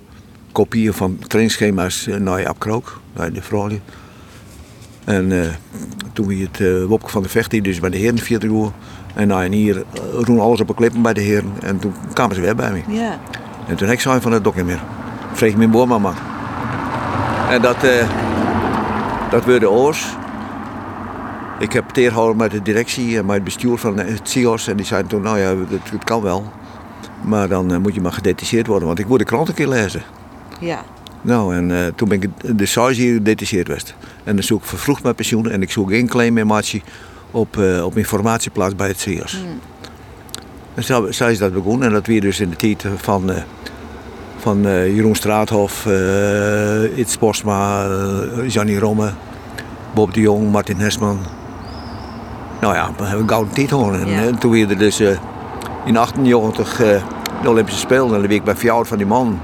kopieën van trainingsschema's naar Abkrook, naar de vrouw. En uh, toen we het uh, Wopke van de Vecht, dus bij de heren vierde uur. En nou, en hier roen alles op een klippen bij de heren. En toen kwamen ze weer bij me. Ja. En toen heb ik van het dokter meer. Vreeg mijn boermama. En dat, uh, dat de oors. Ik heb tegengehouden met de directie en met het bestuur van het CIOS. En die zeiden toen, nou ja, het, kan wel. Maar dan uh, moet je maar gedetacheerd worden, want ik moet de krant een keer lezen. Ja. Nou, en uh, toen ben ik de size hier gedetacheerd geweest. En dan zoek ik vervroegd mijn pensioen en ik zoek geen claiminformatie op, uh, op informatieplaats bij het CIOS. Hmm. En zo, zo, is dat begonnen. En dat weer dus in de tijd van van uh, Jeroen Straathof, uh, Itz Postma, uh, Jannie Romme, Bob de Jong, Martin Hesman. Nou ja, we hebben een gouden titel. En, toen weer dus in 98 de Olympische Spelen. En de week bij Fjord van die man.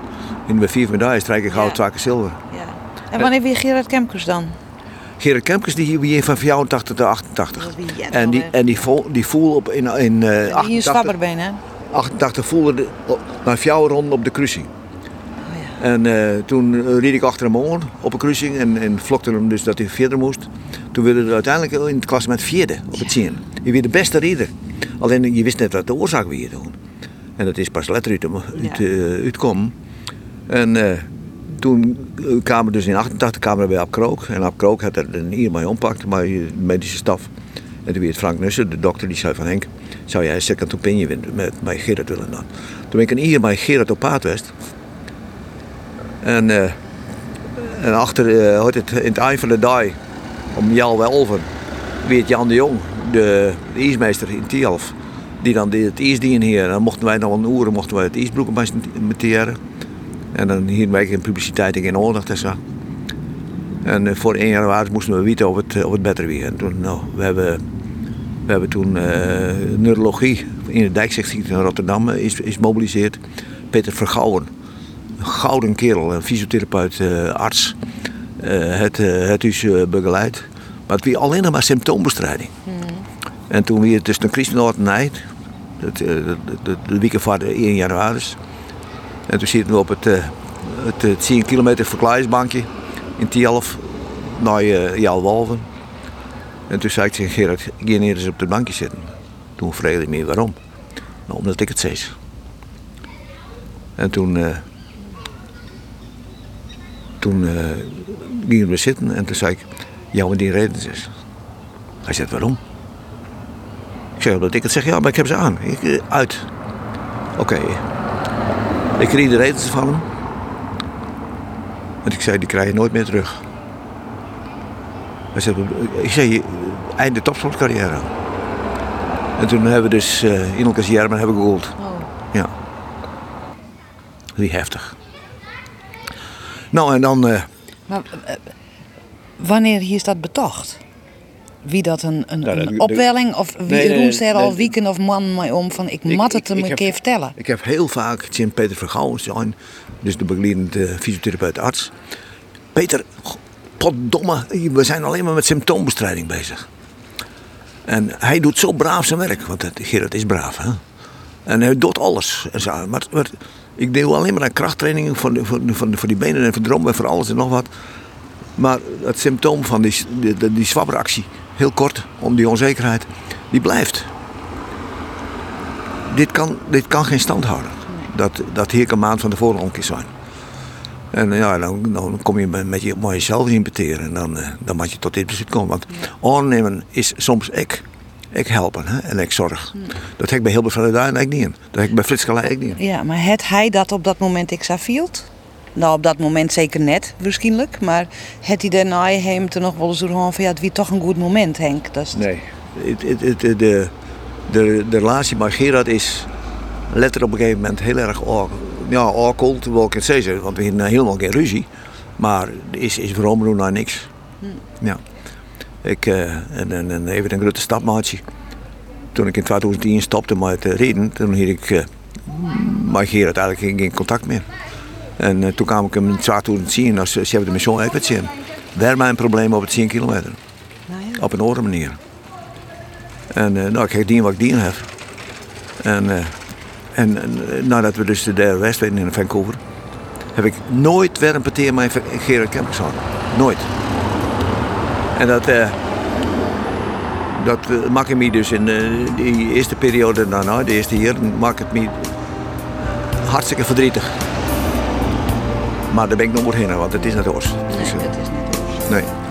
In de vier medailles strijk ik goud, ja. twee zilver. Ja. En wanneer weer Gerard Kemkers dan? Gerard Kemkers die hier van 84 tot 88. En die, en die, voel, die voel op in, in uh, 88, hè? 88 voelde de, naar jouw ronde op de cruising. En uh, toen reed ik achter hem aan op een cruising en, en vlokte hem dus dat hij verder moest. Toen werden we uiteindelijk in het klassement vierde op het zien. Je werd de beste rieder. Alleen je wist net wat de oorzaak weer toen. En dat is pas later uit, uit, uh, uitkomen. En uh, toen kwamen we dus in 88 kwamen we bij Ab Krook. En Ab Krook had er een hier mee ompakt, maar de medische staf. En toen werd Frank Nussen, de dokter, die zei van Henk, zou jij een second opinion winnen met, met Gerard willen dan? Toen ben ik een hier bij Gerard op Paardwest. En, uh, en achter, uh, het, in het eind van de dag, om Jal Welven, weet Jan de Jong, de, de ijsmeester in Tialf, die dan het ijs hier. Dan mochten wij nog een uren mochten wij het ijsbroek monteren. En dan hier wij geen publiciteit en geen en zo. En uh, voor 1 januari moesten we weten of het, of het beter weer. En toen, nou, we hebben, we hebben toen neurologie in de Dijkzicht in Rotterdam is, is mobiliseerd. Peter Vergouwen gouden kerel, een fysiotherapeut, uh, arts. Uh, het, uh, het is begeleid. Maar het was alleen nog maar symptoombestrijding. Hmm. En toen weer tussen een Christenoord nee, de, de, de, de weekend van 1 januari. En toen zitten we op het, het, het 10 kilometer verklaringsbankje in Tialf naar uh, Jalwalven. En toen zei ik tegen Gerard, ga neer eens op het bankje zitten. Toen vroeg hij me waarom. Nou, omdat ik het zei. En toen toen uh, gingen we zitten en toen zei ik, ja, maar die reden is. Hij zegt, waarom? Ik zeg, dat ik het zeg, ja, maar ik heb ze aan. Ik, uh, uit. Oké. Okay. Ik kreeg de redens van hem. En ik zei, die krijg je nooit meer terug. Hij zegt, ik zei, einde topsportcarrière. En toen hebben we dus uh, in elkaars hebben gehoord. Oh. Ja. Die heftig. Nou, en dan... Uh... Maar uh, wanneer is dat betocht? Wie dat een, een, nou, een opwelling of wie nee, nee, nee, al wieken of man mij om van ik, ik mat het hem een keer vertellen. Ik heb heel vaak Jim Peter Vergouwen zijn, dus de begeleidende fysiotherapeut arts. Peter, potdomme, we zijn alleen maar met symptoombestrijding bezig. En hij doet zo braaf zijn werk, want Gerard is braaf. Hè? En hij doet alles. En zo. Maar, maar ik deel alleen maar aan krachttrainingen voor, voor, voor, voor die benen en voor de en voor alles en nog wat. Maar het symptoom van die, die, die zwabberactie, heel kort, om die onzekerheid, die blijft. Dit kan, dit kan geen stand houden. Dat, dat hier een maand van de keer zijn. En ja, dan, dan kom je met je, met jezelf impeteren en dan, eh, dan moet je tot dit besluit komen. Want aannemen is soms ik ik helpen hè, en ik zorg. Hmm. Dat heb ik bij Hilbert van der Duin eigenlijk niet in. Dat heb ik bij Frits Kalij niet in. Ja, maar het hij dat op dat moment ik field? Nou, op dat moment zeker net, waarschijnlijk. Maar het hij daarna hem er nog wel eens door van ja, het wie toch een goed moment, Henk. Dat is Nee. Het, het, het- de, de, de, de relatie met Gerard is letterlijk op een gegeven moment heel erg ja, awkward, wil ik het zeggen. Want we hadden helemaal geen ruzie. Maar is, is Omroep nou niks. Ja. Ik, eh, en, en, en even een grote stapmaatje. Toen ik in 2010 stopte met rijden, toen had ik eh met Gerard eigenlijk geen, contact meer. En eh, toen kwam ik hem in 2010 als chef de mission uit zien. Daar mijn probleem op het 10 kilometer. Nou ja. Op een andere manier. En nou, ik heb dien wat ik dien heb. En, en, nadat we dus de derde werden in Vancouver, heb ik nooit weer een parteer met Gerard Kempers gehad. Nooit. En dat, eh dat maakt me dus in eh, die eerste periode daarna, de eerste jaren, maakt het me hartstikke verdrietig. Maar daar ben ik nog heen, want het is net oors. Het is, eh, dat is niet nee.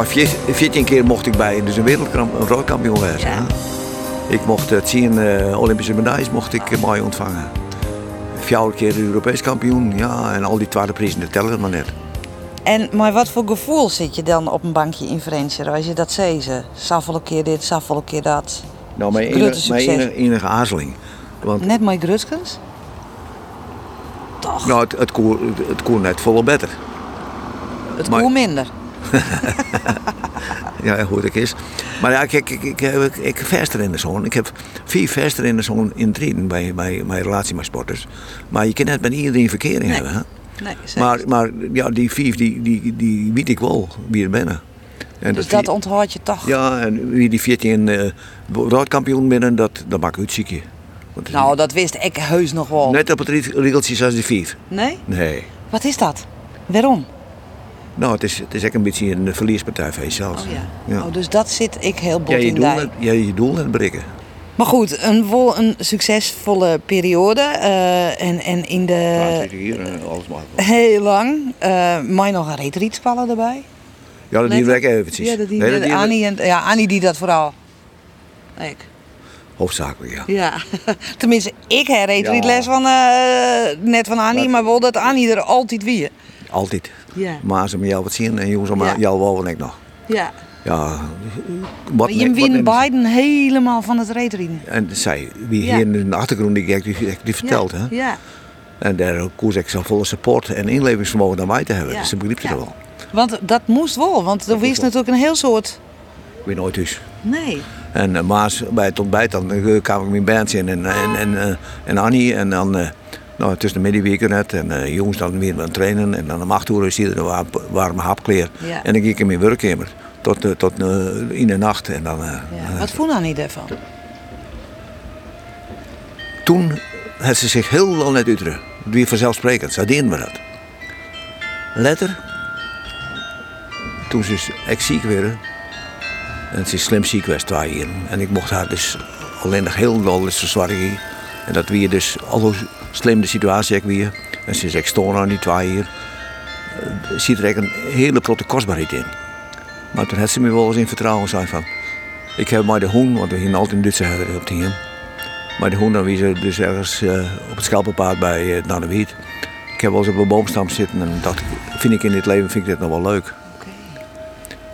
Maar 14 keer mocht ik bij, dus een wereldkampioen. Ja. hè. Ik mocht het zien, eh, Olympische medailles mocht ik eh, mooi ontvangen. Vier keer Europees kampioen, ja, en al die tweede prijzen, dat tellen maar net. En maar wat voor gevoel zit je dan op een bankje in Venture als je dat zei ze? Saffel keer dit, saffel keer dat. Nou, mijn enige, mijn enige, enige aarzeling. Want Net mooi Grutskens? Toch, nou, het, het, koer, het koer net volle beter. het maar- koel minder. Ja, hoe het is. Maar ja, kijk, ik, ik, ik, ik verster in de zon. Ik heb vier verster in de zon in rijden bij, bij mijn relatie met sporters. Maar je kan net met iedereen verkering Nee. hebben. Hè? Nee. Maar, maar ja, die vier, die, die, die weet ik wel wie er binnen. En dus vier- dat onthoud je toch? Ja, en wie die 14 uh, wereldkampioen binnen, dat, dat maakt uit ziekje. Want Nou, dat wist ik heus nog wel. Net op het rie- riegeltje als die vier. Nee? Nee. Wat is dat? Waarom? Nou, het is, het is echt een beetje een verlierspartij van jezelf. Oh ja. Ja. Oh, dus dat zit ik heel bot Ja, in doel, ja, je doel en bereiken. Maar goed, een, wel een succesvolle periode. eh, en, en in de... hier, alles maar. Heel lang. eh maar nog een reetrietspallen erbij. Ja, dat die werk eventjes. Ja, dat die, Nee, dat die- Annie, en, ja, Annie die dat vooral. Ik. Hoofdzakelijk, ja. Ja. Tenminste, ik reetriet Ja. les van, eh, net van Annie, Maar- maar wel dat Annie er altijd wie. Altijd. Ja. Maar ze me jou wat zien en jongens Ja. jou wel en ik nog. Ja. Ja, wat Maar je wint? Biden helemaal van het reetrieden. En zij, wie hier in de achtergrond die, die, die, die vertelt, hè. Ja. En daar koers ik zo volle support en inlevingsvermogen dan mij te hebben. Dus ze begreep het Ja. wel. Want dat moest wel, want er wist natuurlijk een heel soort... Ik ben nooit thuis. Nee. En uh, Maas bij het ontbijt, dan eh, kwam ik mijn band in en, en, en, eh, en Annie. En dan eh, nou, tussen de middenweken net. En eh, jongens dan weer aan het trainen. En dan om acht uur is iedereen een warm- warme hapkleer. Ja. En dan ging ik in mijn werkkamer tot, eh, tot eh, in de nacht. En dan, Ja. Wat vond Annie daarvan? toen had ze zich heel wel net uiteren. Wie vanzelfsprekend, zo deden we dat. Letter, toen ze is echt ziek werd, en ze is slim ziek geweest twee jaar. En ik mocht haar dus alleen nog heel dol eens verzorgen. En dat weer dus al slim de situatie ik weer. En is echt stoor aan die twee jaar. Eh, ziet er echt een hele grote kostbaarheid in. Maar toen had ze me wel eens in vertrouwen gezegd van... Ik heb maar de hoen, want we gingen altijd in Duitse herder op hem. Maar de hoen dan wie ze dus ergens eh, op het schelpenpaard bij uh, naar de Wiet. Ik heb wel eens op een boomstam zitten en dacht ik, vind ik in dit leven vind ik dit nog wel leuk.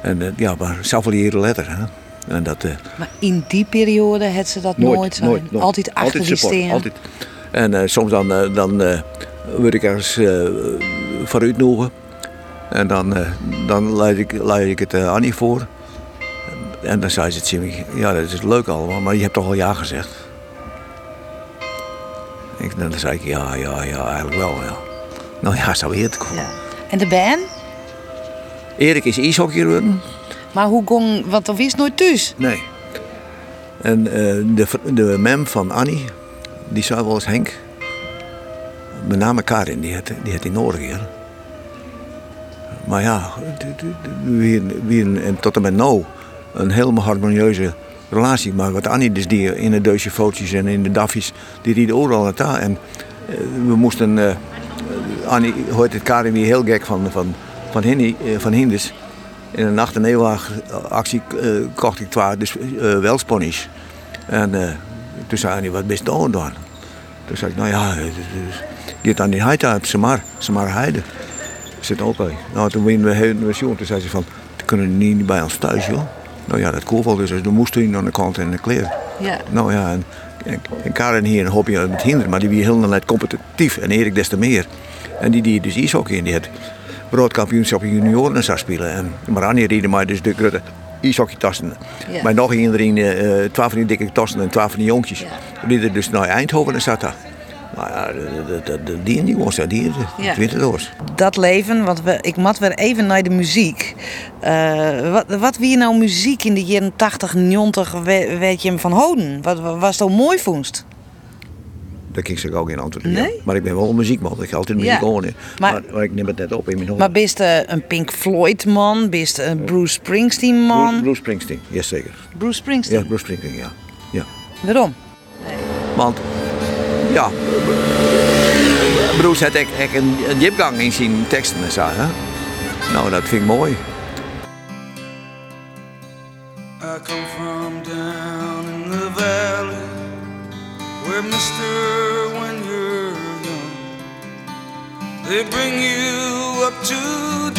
En eh, ja, maar zoveel jaren letter. Hè? En dat, eh, Maar in die periode had ze dat nooit, zijn. Altijd achter die support. Altijd. En eh, soms dan, eh, dan eh, word ik ergens eh vooruit noemen. En dan, eh, dan leid, ik, leid ik het eh, Annie voor. En dan zei ze het Jimmy, ja dat is leuk allemaal, maar je hebt toch al ja gezegd. Ik, dan zei ik ja, ja, ja, eigenlijk wel. Ja. Nou ja, zo weer het komen. Ja. En de band? Erik is ijshockey. Maar hoe ging, want dat wist nooit thuis. Nee. En eh, de, de mem van Annie, die zei wel eens Henk. Met name Karin, die had, die had in nodig. Maar ja, wie, wie, en tot en met nou een helemaal harmonieuze relatie. Maar wat Annie dus die in de Duitse foto's en in de daffies, die rieden overal naartoe. En eh, we moesten, eh, Annie hoort het Karin weer heel gek van, van, van. In een nacht- en actie uh, kocht ik twee dus, uh, welsponies. En uh, toen zei Annie, wat ben je dan? Toen zei ik, nou ja, je hebt aan die heide uit, ze maar, ze maar heide. Zit ook bij. Nou, toen we we toen zei ze van, die kunnen niet bij ons thuis, joh. Nou ja, dat kon wel, dus dan moest hij aan de kant en de kleren. Ja. Nou ja, en, en Karen hier een hobby met hinderen, maar die wie heel net competitief en Erik des te meer. En die die dus ijshockey in die had broodkampioenschap junioren zou spelen. En Maranje rieden maar dus de grote ijshockeytassen. Ja. Maar nog iedereen, uh, twaalf van die dikke tassen en twaalf van die jonkjes. Die er dus naar Eindhoven en zat daar. Maar ja, die en die was dat, die ja. het Dat leven, want we, ik mat weer even naar de muziek. Uh, wat, wat wie nou muziek in de jaren 80, 90, weet je van houden? Wat was dat mooi vondst? Daar kan ik ook geen antwoord op. Nee? Maar ik ben wel een muziekman. Ik ga altijd muziek ja. horen. Maar, maar, ik neem het net op in mijn hoofd. Maar bist uh, een Pink Floyd man? Bist een Bruce Springsteen man? Bruce, Bruce Springsteen, zeker. Bruce Springsteen? Ja, Bruce Springsteen, ja. ja. Waarom? Nee. Want, ja... Bruce had echt, echt een, een diepgang in zijn teksten en zo. Hè? Nou, dat vind ik mooi. I come from mister when you're young they bring you up to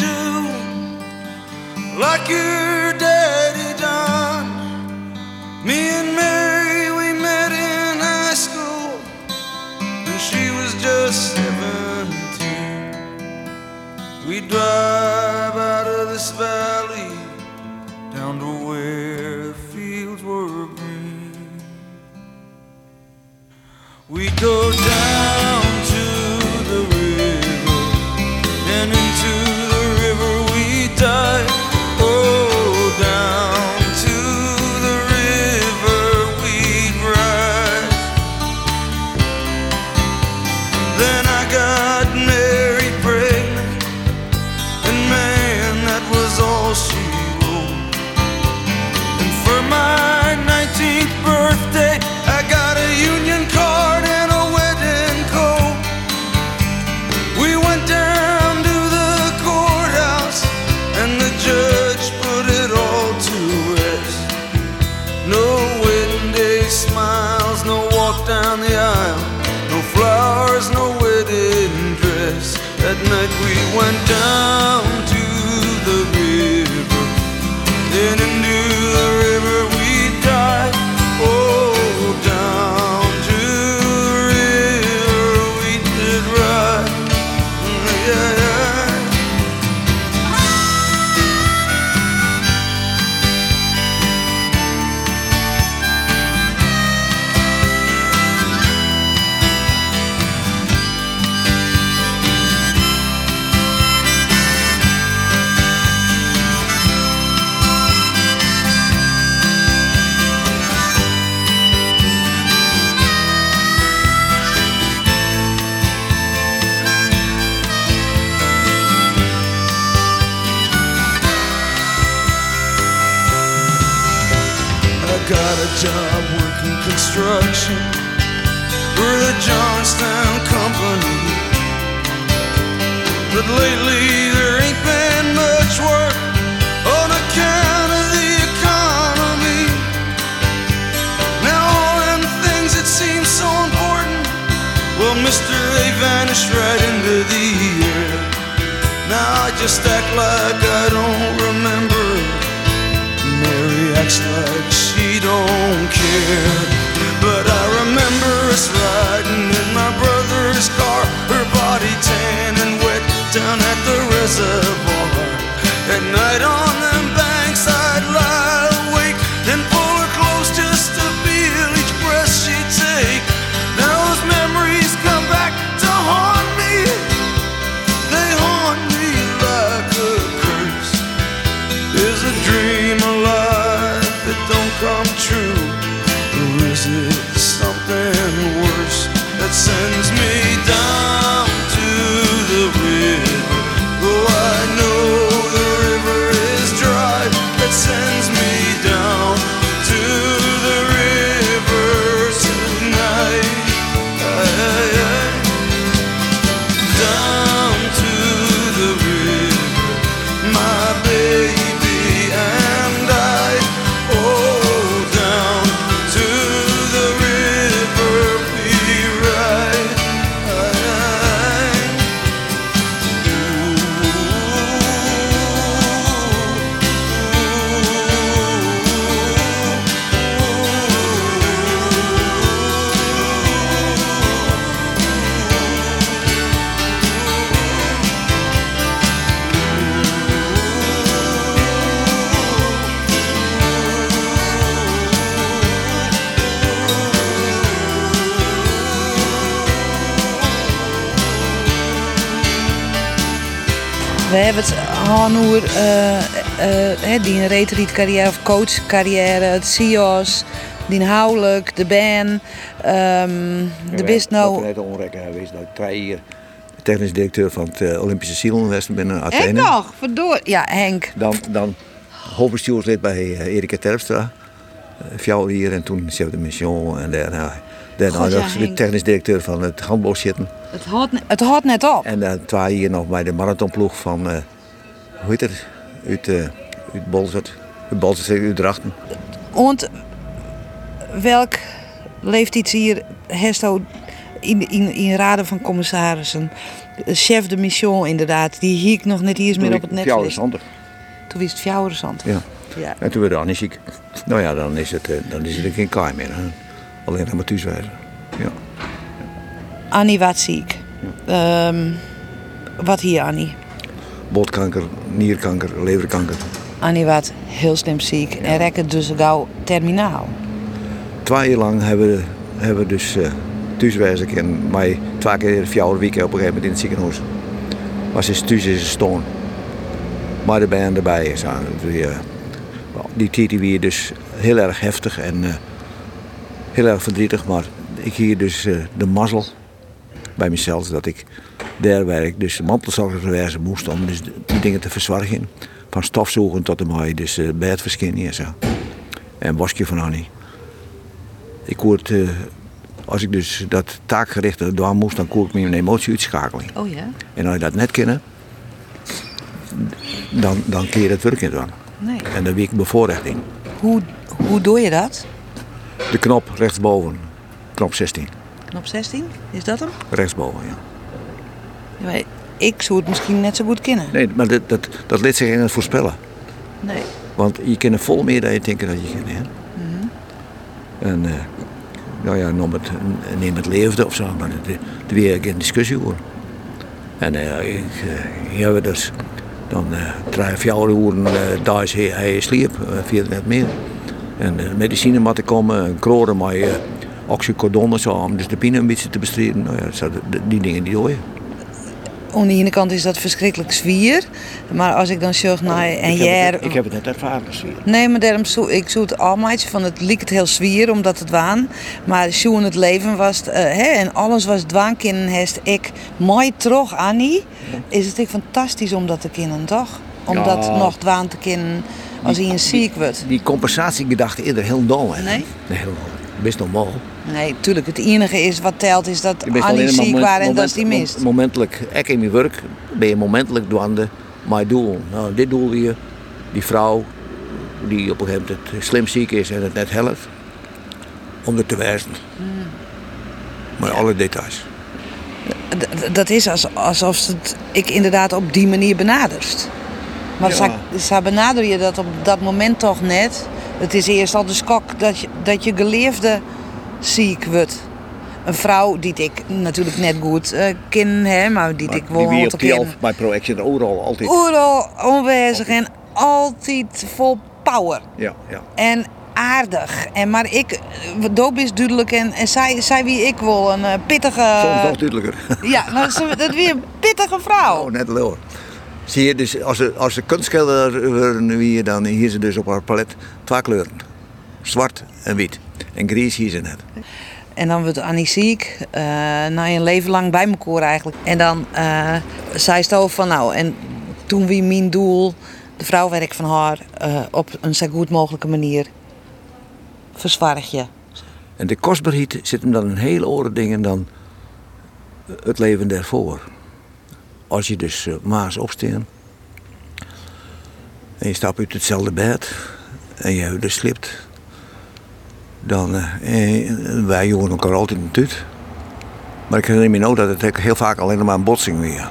do. Like your daddy done. Me and Mary we met in high school and she was just 17 we drive go down construction for the Johnstown Company. But lately there ain't been much work on account of the economy. Now all them things that seem so important, well, Mister, they vanished right into the air. Now I just act like I don't remember. Mary acts like she don't care. Her body tan and wet down at the reservoir. At night on het aan hoe uh, uh, die retreatcarrière of coachcarrière, het CIO's, die houdelijk, de band, um, de bist nou... Ik ben net onrekken geweest, nou twee jaar technisch directeur van het uh, Olympische Zielenwesten binnen Athene. Henk nog, verdoor. Ja, Henk. Dan, dan hoofdbestuurslid bij Erika Terpstra. Uh, hier en toen chef de mission en daarna... Daarna God, ja, de technisch directeur van het handbal zitten. Het houdt, het houdt net op. En dan twee hier nog bij de marathonploeg van, hoe heet het, uit, uh, uit Bolzert, uit Bolzert, uit Drachten. Want welk leeftijd hier Hesto in, in, in raden van commissarissen, chef de mission inderdaad, die hier nog net eens meer op het net Toen wist het fjouwerzand. Ja. ja. En toen werd Annie ziek. Nou ja, dan is het, uh, dan is het geen kaai meer. Hè. Alleen maar thuiswijzen. Ja. Annie was ziek. Ja. Um, wat hier, Annie? Botkanker, nierkanker, leverkanker. Annie was heel slim ziek en rekken dus gauw terminaal. Twee jaar lang hebben we, hebben we dus uh, en mij twee keer vier weken op een gegeven moment in het ziekenhuis. Maar ze is thuis is stoon. Maar de band erbij is aan. Die tijd die dus heel erg heftig en uh, heel erg verdrietig. Maar ik hier dus uh, de mazzel bij mezelf dat ik daar waar ik dus mantelzorger moest om dus die dingen te verzorgen. Van stofzogen tot de mij dus uh, bedverskinning en zo. En wasje van Annie. Ik hoorde, uh, als ik dus dat taakgerichte doen moest, dan kon ik me een emotie uitschakelen. Oh ja? En als je dat net kennen, dan, dan keer je het werk niet aan. Nee. En dan weet ik bevoorrecht in. Hoe, hoe doe je dat? De knop rechtsboven, knop 16. Knop 16, is dat hem? Rechtsboven, ja. Ik zou het misschien net zo goed kennen. Nee, maar dat, dat, dat liet zich niet voorspellen. Nee. Want je kent vol meer dan je denkt dat je kent. Hè? Mm En uh, nou ja, noem het, neem het leefde of zo, maar er weer geen discussie over. En uh, ik, uh, hier we dus dan uh, drie, vier uur uh, daar is hij, hij sliep, uh, veel net meer. En uh, medicine moeten komen, kroren met uh, oxycodon en zo, om dus de pijn een beetje te bestrijden. Nou ja, die dingen die doe je. Aan de ene kant is dat verschrikkelijk zwier. Maar als ik dan zeg naar een ik jaar... Heb het, ik heb het net ervaren, zwier. Nee, maar daarom zo, ik zoek het allemaal van het liep het heel zwier, omdat het waan. Maar zo in het leven was het, uh, hè, en alles was heeft ik mooi terug, Annie. Is het ik fantastisch om dat te kennen, toch? Om ja. dat nog dwaan te kennen als hij een ziek wordt. Die compensatiegedachte eerder heel dol, hè? Nee? Nee, heel best normaal. Nee, natuurlijk. Het enige is wat telt is dat Annie ziek waren en dat die mist. Momentelijk, ik in mijn werk, ben je momentelijk dwande mijn doel. Nou, dit doel weer, die vrouw die op een gegeven moment slim ziek is en het net helpt, om het te wijzen. Hmm. Maar alle details. D dat is alsof het, ik inderdaad op die manier benaderst. Maar ja. ze benader je dat op dat moment toch net. Het is eerst al de skok dat je, dat je geleefde ziek wordt. Een vrouw die ik natuurlijk net goed uh, ken, hè, maar die maar ik wel die ken. bij Proaction overal altijd. Overal onwijzig en altijd vol power. Ja, ja. En aardig. En maar ik, Doop is duidelijk en, en zij, zij wie ik wil, een uh, pittige... Soms nog duidelijker. Ja, nou, dat weer een pittige vrouw. Oh, net loor. Zie je, dus als ze, als ze kunstschilder worden, dan hier ze dus op haar palet twee kleuren. Zwart en wit. En grijs hier ze net. En dan wordt Annie ziek, uh, na een leven lang bij me eigenlijk. En dan uh, zei ze van nou, en toen wie mijn doel, de vrouwwerk van haar, uh, op een zo goed mogelijke manier verzwarg je. En de kostbaarheid zit hem dan een hele oren dingen dan het leven daarvoor. Als je dus uh, maas opstaan en je stapt uit hetzelfde bed en je slipt, dan uh, wij jongen elkaar altijd natuurlijk. Maar ik herinner me nou dat het heel vaak alleen maar een botsing weer.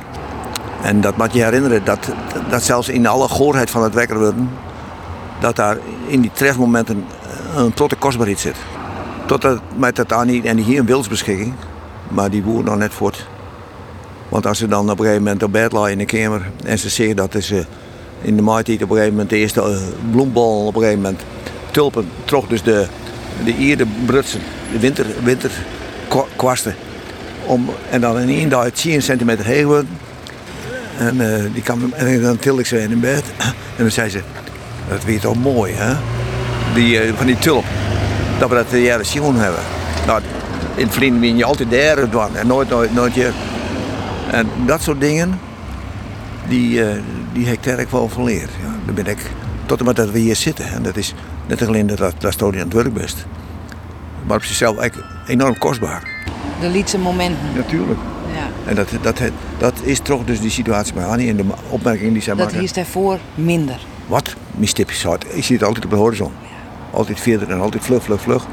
En dat moet je herinneren dat, dat zelfs in alle goorheid van het wekker worden, dat daar in die trefmomenten een grote kostbaarheid zit. Totdat met dat aan en hier een wilsbeschikking, maar die boer nog net voort. Want als ze dan op een gegeven moment op bed liggen in de kamer en ze zeggen dat ze in de maaitijd op een gegeven moment de eerste bloembal op een gegeven moment tulpen, trok dus de, de ierde brutsen, de winter, winterkwasten. Om, en dan in één dag 10 centimeter heen worden. En, eh, die kwam, en dan tilde ik ze in bed. En dan zei ze, dat weet toch mooi hè? Die, eh, van die tulp. Dat we dat de jaren zien hebben. Nou, in vrienden je altijd daar doen en nooit, nooit, nooit hier. En dat soort dingen, die, eh, die heb ik wel van. Ja, daar ben ik, tot en met dat we hier zitten. En dat is net alleen dat, dat, dat aan het werk best. Maar op zichzelf eigenlijk enorm kostbaar. De liedse momenten. Natuurlijk. Ja. En dat, dat, dat is toch dus die situatie bij Annie en de opmerking die zij Dat maken. hier is daarvoor minder. Wat? Mijn stipjes hard. Ik zie het altijd op de horizon. Altijd verder en altijd vlug, vlug, vlug.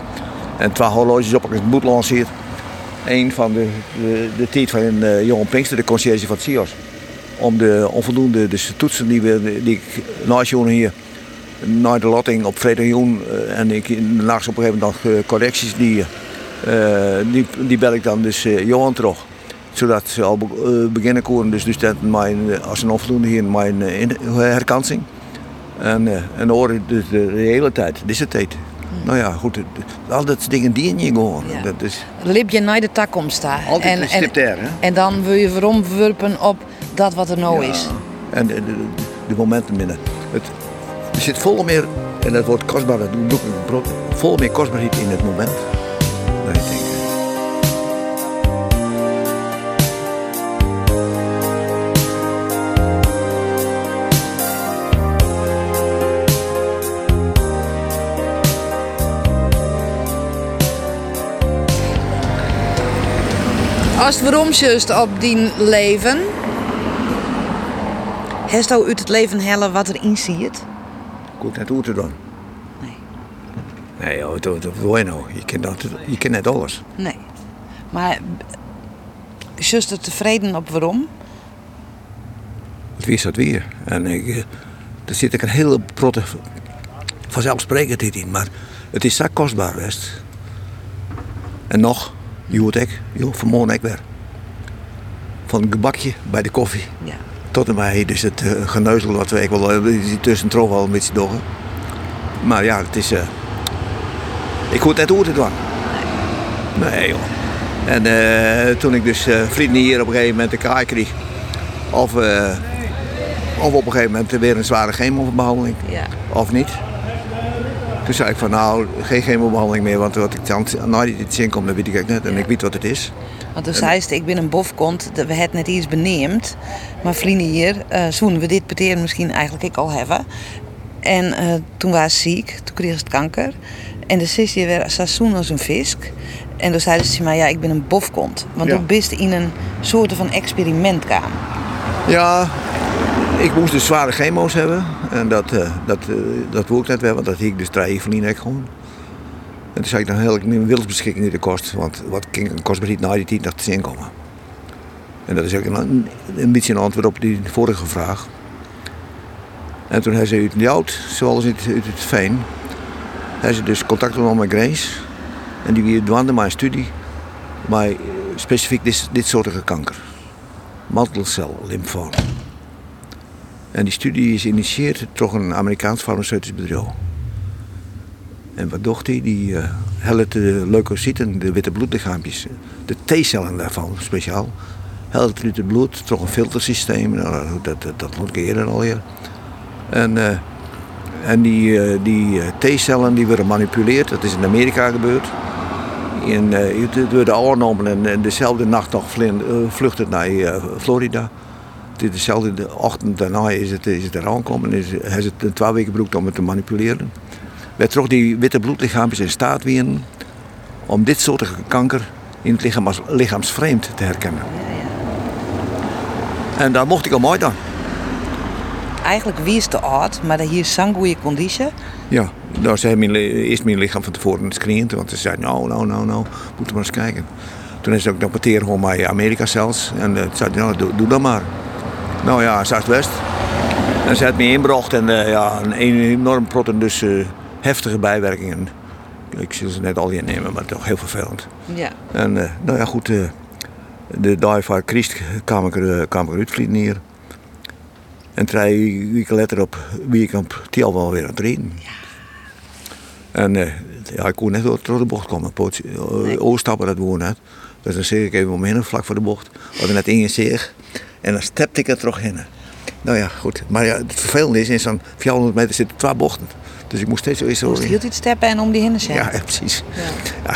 En twee horloges op als het boet lanceert. Eén van de, de, de tijd van een uh, Johan Pinkster, de conciërge van het CIOS. Om de onvoldoende dus de toetsen die, we, die ik naast hier naar de lotting op vrijdag uh, en ik nachts op een gegeven moment nog uh, correcties die, uh, die, die bel ik dan dus Johan terug zodat ze al beginnen koren dus de studenten mijn, als een onvoldoende hier mijn herkansing. En, en horen dus de, de, hele tijd, deze tijd. Hmm. Nou ja, goed, al dat dingen die je gewoon. Ja. Dat is Lip je naar de takkomst staan. altijd en, stip daar, hè? en dan wil je veromwerpen op dat wat er nou Ja. is. En de, de, de momenten binnen. Het, er zit vol meer, en dat wordt kostbaar, dat doe ik brood, vol meer kostbaarheid in het moment. Als waarom juist op die leven, heeft u uit het leven hellen wat erin ziet? Goed net hoe te doen. Nee. Nee, dat wil je nou. Je kent, dat, je kent net alles. Nee. Maar juist er tevreden op waarom? Het is dat weer. En ik, eh, er zit ook een hele protte vanzelfsprekendheid in. Maar het is zo kostbaar best. En nog, je hoort ik, joh, vanmorgen ik weer. Van een gebakje bij de koffie. Ja. Tot en bij dus het uh, geneuzel wat we ik wel eh, tussen toch wel een beetje doggen. Maar ja, het is. eh ik hoor het net hoe het doen. Nee joh. En toen ik dus vrienden hier op een gegeven moment de kraai kreeg. Of, of op een gegeven moment weer een zware chemobehandeling. Ja. Of niet. Toen zei ik van nou, geen chemobehandeling meer. Want wat ik dan na die zin kom, dan weet ik net. En ik weet wat het is. Want toen zei ze, ik ben een bofkont, we hebben net iets beneemd. Maar vrienden hier, uh, zoenen we dit peteren misschien eigenlijk ik al hebben. En uh, toen was ze ziek, toen kreeg ze het kanker. En de zus hier weer seizoen als een visk. En toen zeiden ze maar ja, ik ben een bofkont. Want Ja. toen bist in een soort van experiment gaan. Ja, ik moest dus zware chemo's hebben. En dat, eh, dat, eh, dat wou ik net wel, want dat hiek ik dus drie van echt gewoon. En toen zei ik dan heel mijn wilsbeschikking niet de kost. Want wat ging een kostbaarheid na die tijd nog te zien komen. En dat is ook een, een beetje een antwoord op die vorige vraag. En toen hij ze uit oud, zoals uit, uit het veen, hij ze dus contact opgenomen met Grace. En die weer dwande mijn studie, maar eh, specifiek dit, dit soortige kanker mantelcel lymfoom. En die studie is geïnitieerd door een Amerikaans farmaceutisch bedrijf. En wat docht hij? Die uh, helpt de leukocyten, de witte bloedlichaampjes, de T-cellen daarvan speciaal, helpt het bloed door een filtersysteem. Nou, dat, dat, dat ik eerder alweer. En, uh, en die, uh, die T-cellen die worden gemanipuleerd, dat is in Amerika gebeurd. En, het worden aangenomen en, en dezelfde nacht nog vlucht het naar Florida. De- Dezelfde de ochtend daarna is het, is het er aangekomen en is, is het twee weken gebruikt om het te manipuleren. Werd toch die witte bloedlichaampjes in staat wieren om dit soort kanker in het lichaam als lichaamsvreemd te herkennen. En daar mocht ik al mooi dan. Eigenlijk wie is te oud, maar hier is zo'n goede conditie. Ja, nou, ze hebben mijn, eerst mijn lichaam van tevoren gescreend, want ze zeiden, nou, nou, nou, nou, moeten we maar eens kijken. Toen is ze ook nog meteen gewoon bij Amerika zelfs. En uh, toen zei nou, doe, doe dat maar. Nou ja, Zuidwest. En ze had me inbracht en uh, ja, een enorm protten, dus uh, heftige bijwerkingen. Ik zal ze net al hier nemen, maar toch heel vervelend. Ja. En uh, nou ja, goed, uh, de dag van Christ kwam ik, er, kwam ik eruit hier. En drie weken later op weekend die al wel weer aan het reden. En uh, ja, ik kon net door, door de bocht komen. Poot, Nee. Oorstappen, dat woon net. Dus dan zeg ik even omheen, vlak voor de bocht. We hadden net ingezeeg. En dan stapte ik er terug in. Nou ja, goed. Maar ja, het vervelende is, in zo'n 400 meter zitten twee bochten. Dus ik moest steeds zo... zo Moest hield iets steppen en om die hinnen zetten. ja, ja, precies. Ja.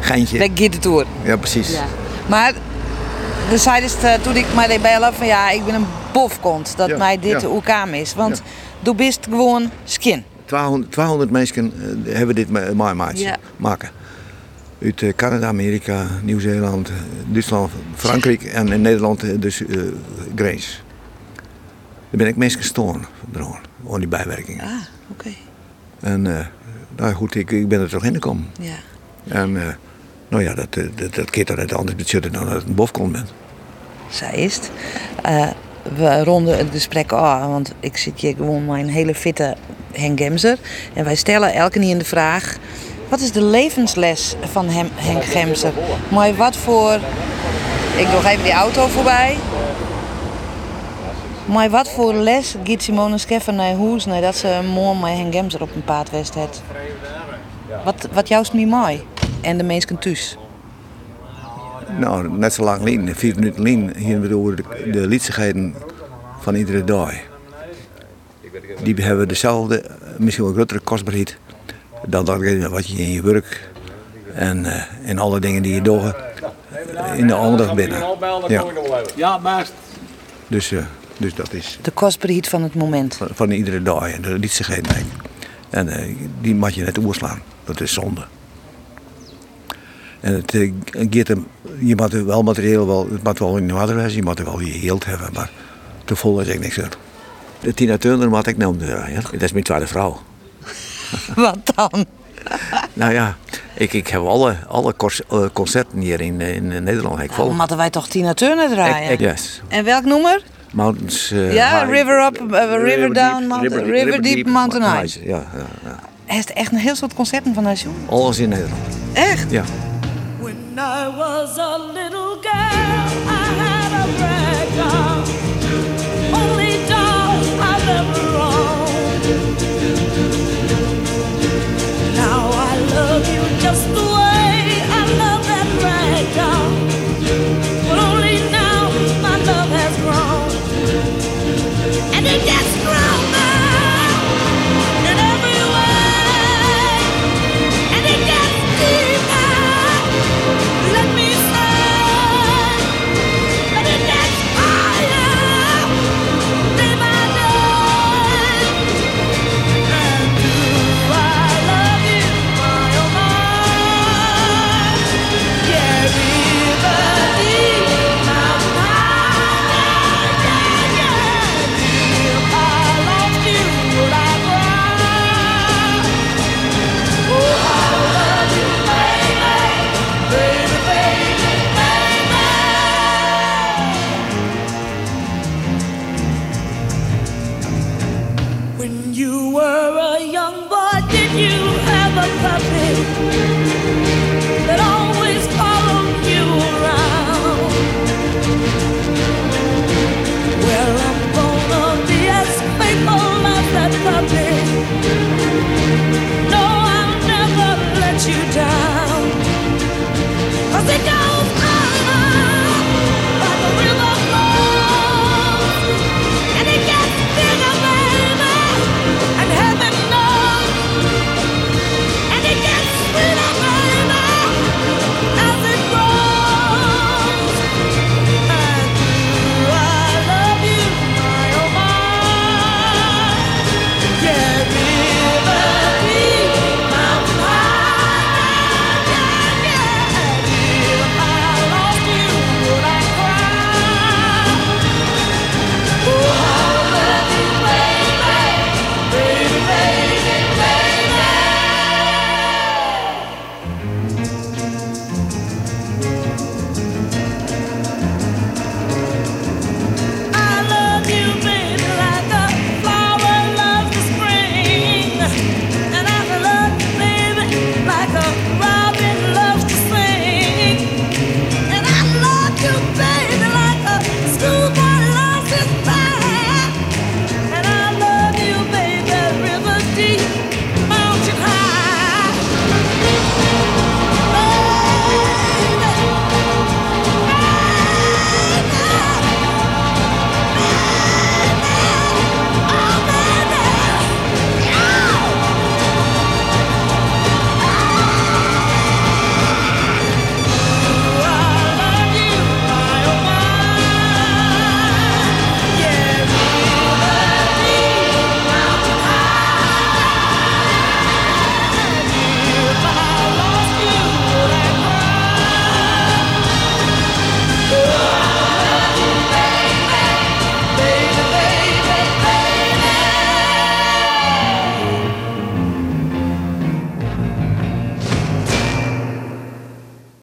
geintje. Weg gaat de toer. Ja, precies. Ja. Maar de zei is eh, toen ik mij bellen van ja, ik ben een bofkont dat Ja, mij dit ja. ook aan is. Want du bist gewoon skin. 200, 200 mensen eh, hebben dit meemaakt Ja. maken. Uit eh, Canada, Amerika, Nieuw-Zeeland, eh, Duitsland, Frankrijk en in Nederland eh, dus eh Grace. Daar ben ik mensen gestoren door aan die bijwerkingen. Ah, oké. En eh, nou goed, ik, ik ben er toch in gekomen. Ja. En eh, nou ja, dat, eh, dat, dat keert dan net anders budget dan dat het een bofkont bent. Zij is het. We ronden het gesprek af, want ik zit hier gewoon met een hele fitte Henk Gemser. En wij stellen elke keer de vraag: wat is de levensles van hem, Henk Gemser? Maar wat voor. Ik nog even die auto voorbij. Maar wat voor les giet Simone Scheffer naar huis nadat ze mooi met Henk Gemser op een paardwest heeft? Wat, wat juist niet mooi? En de mensen thuis. Nou, net zo lang lien, vier minuten lien, hier we over de, de liedsigheden van iedere dag. Die hebben dezelfde, eh, misschien wel grotere kostbaarheid dan datgene wat je in je werk en eh, in alle dingen die je doet eh, in de aandacht binnen. Ja. Ja, maar Dus, eh, dus dat is De kostbaarheid van het moment. van, van iedere dag en de liedsigheden eigenlijk. En eh, die mag je net oorslaan. Dat is zonde. En het eh, gaat hem, je moet wel materieel, wel, het moet wel in de water je moet wel je heeld hebben, maar te vol is ik niks uit. De Tina Turner moet ik noemen, ja. dat is mijn tweede vrouw. Wat dan? Nou ja, ik, ik heb alle, alle eh, concerten hier in, eh, in Nederland ik vol. Dan moeten wij toch Tina Turner draaien? Ik- ik- yes. En welk nummer? Mountains eh, Ja, High. River Up, eh, River Down, Deep, Mountain- River Deep, Mountain High. Ja, ja, ja. Hij heeft echt een heel soort concerten van haar jongen. Alles in Nederland. Echt? Ja. When I was a little girl, I had a rag doll. Only doll I've ever owned. Now I love you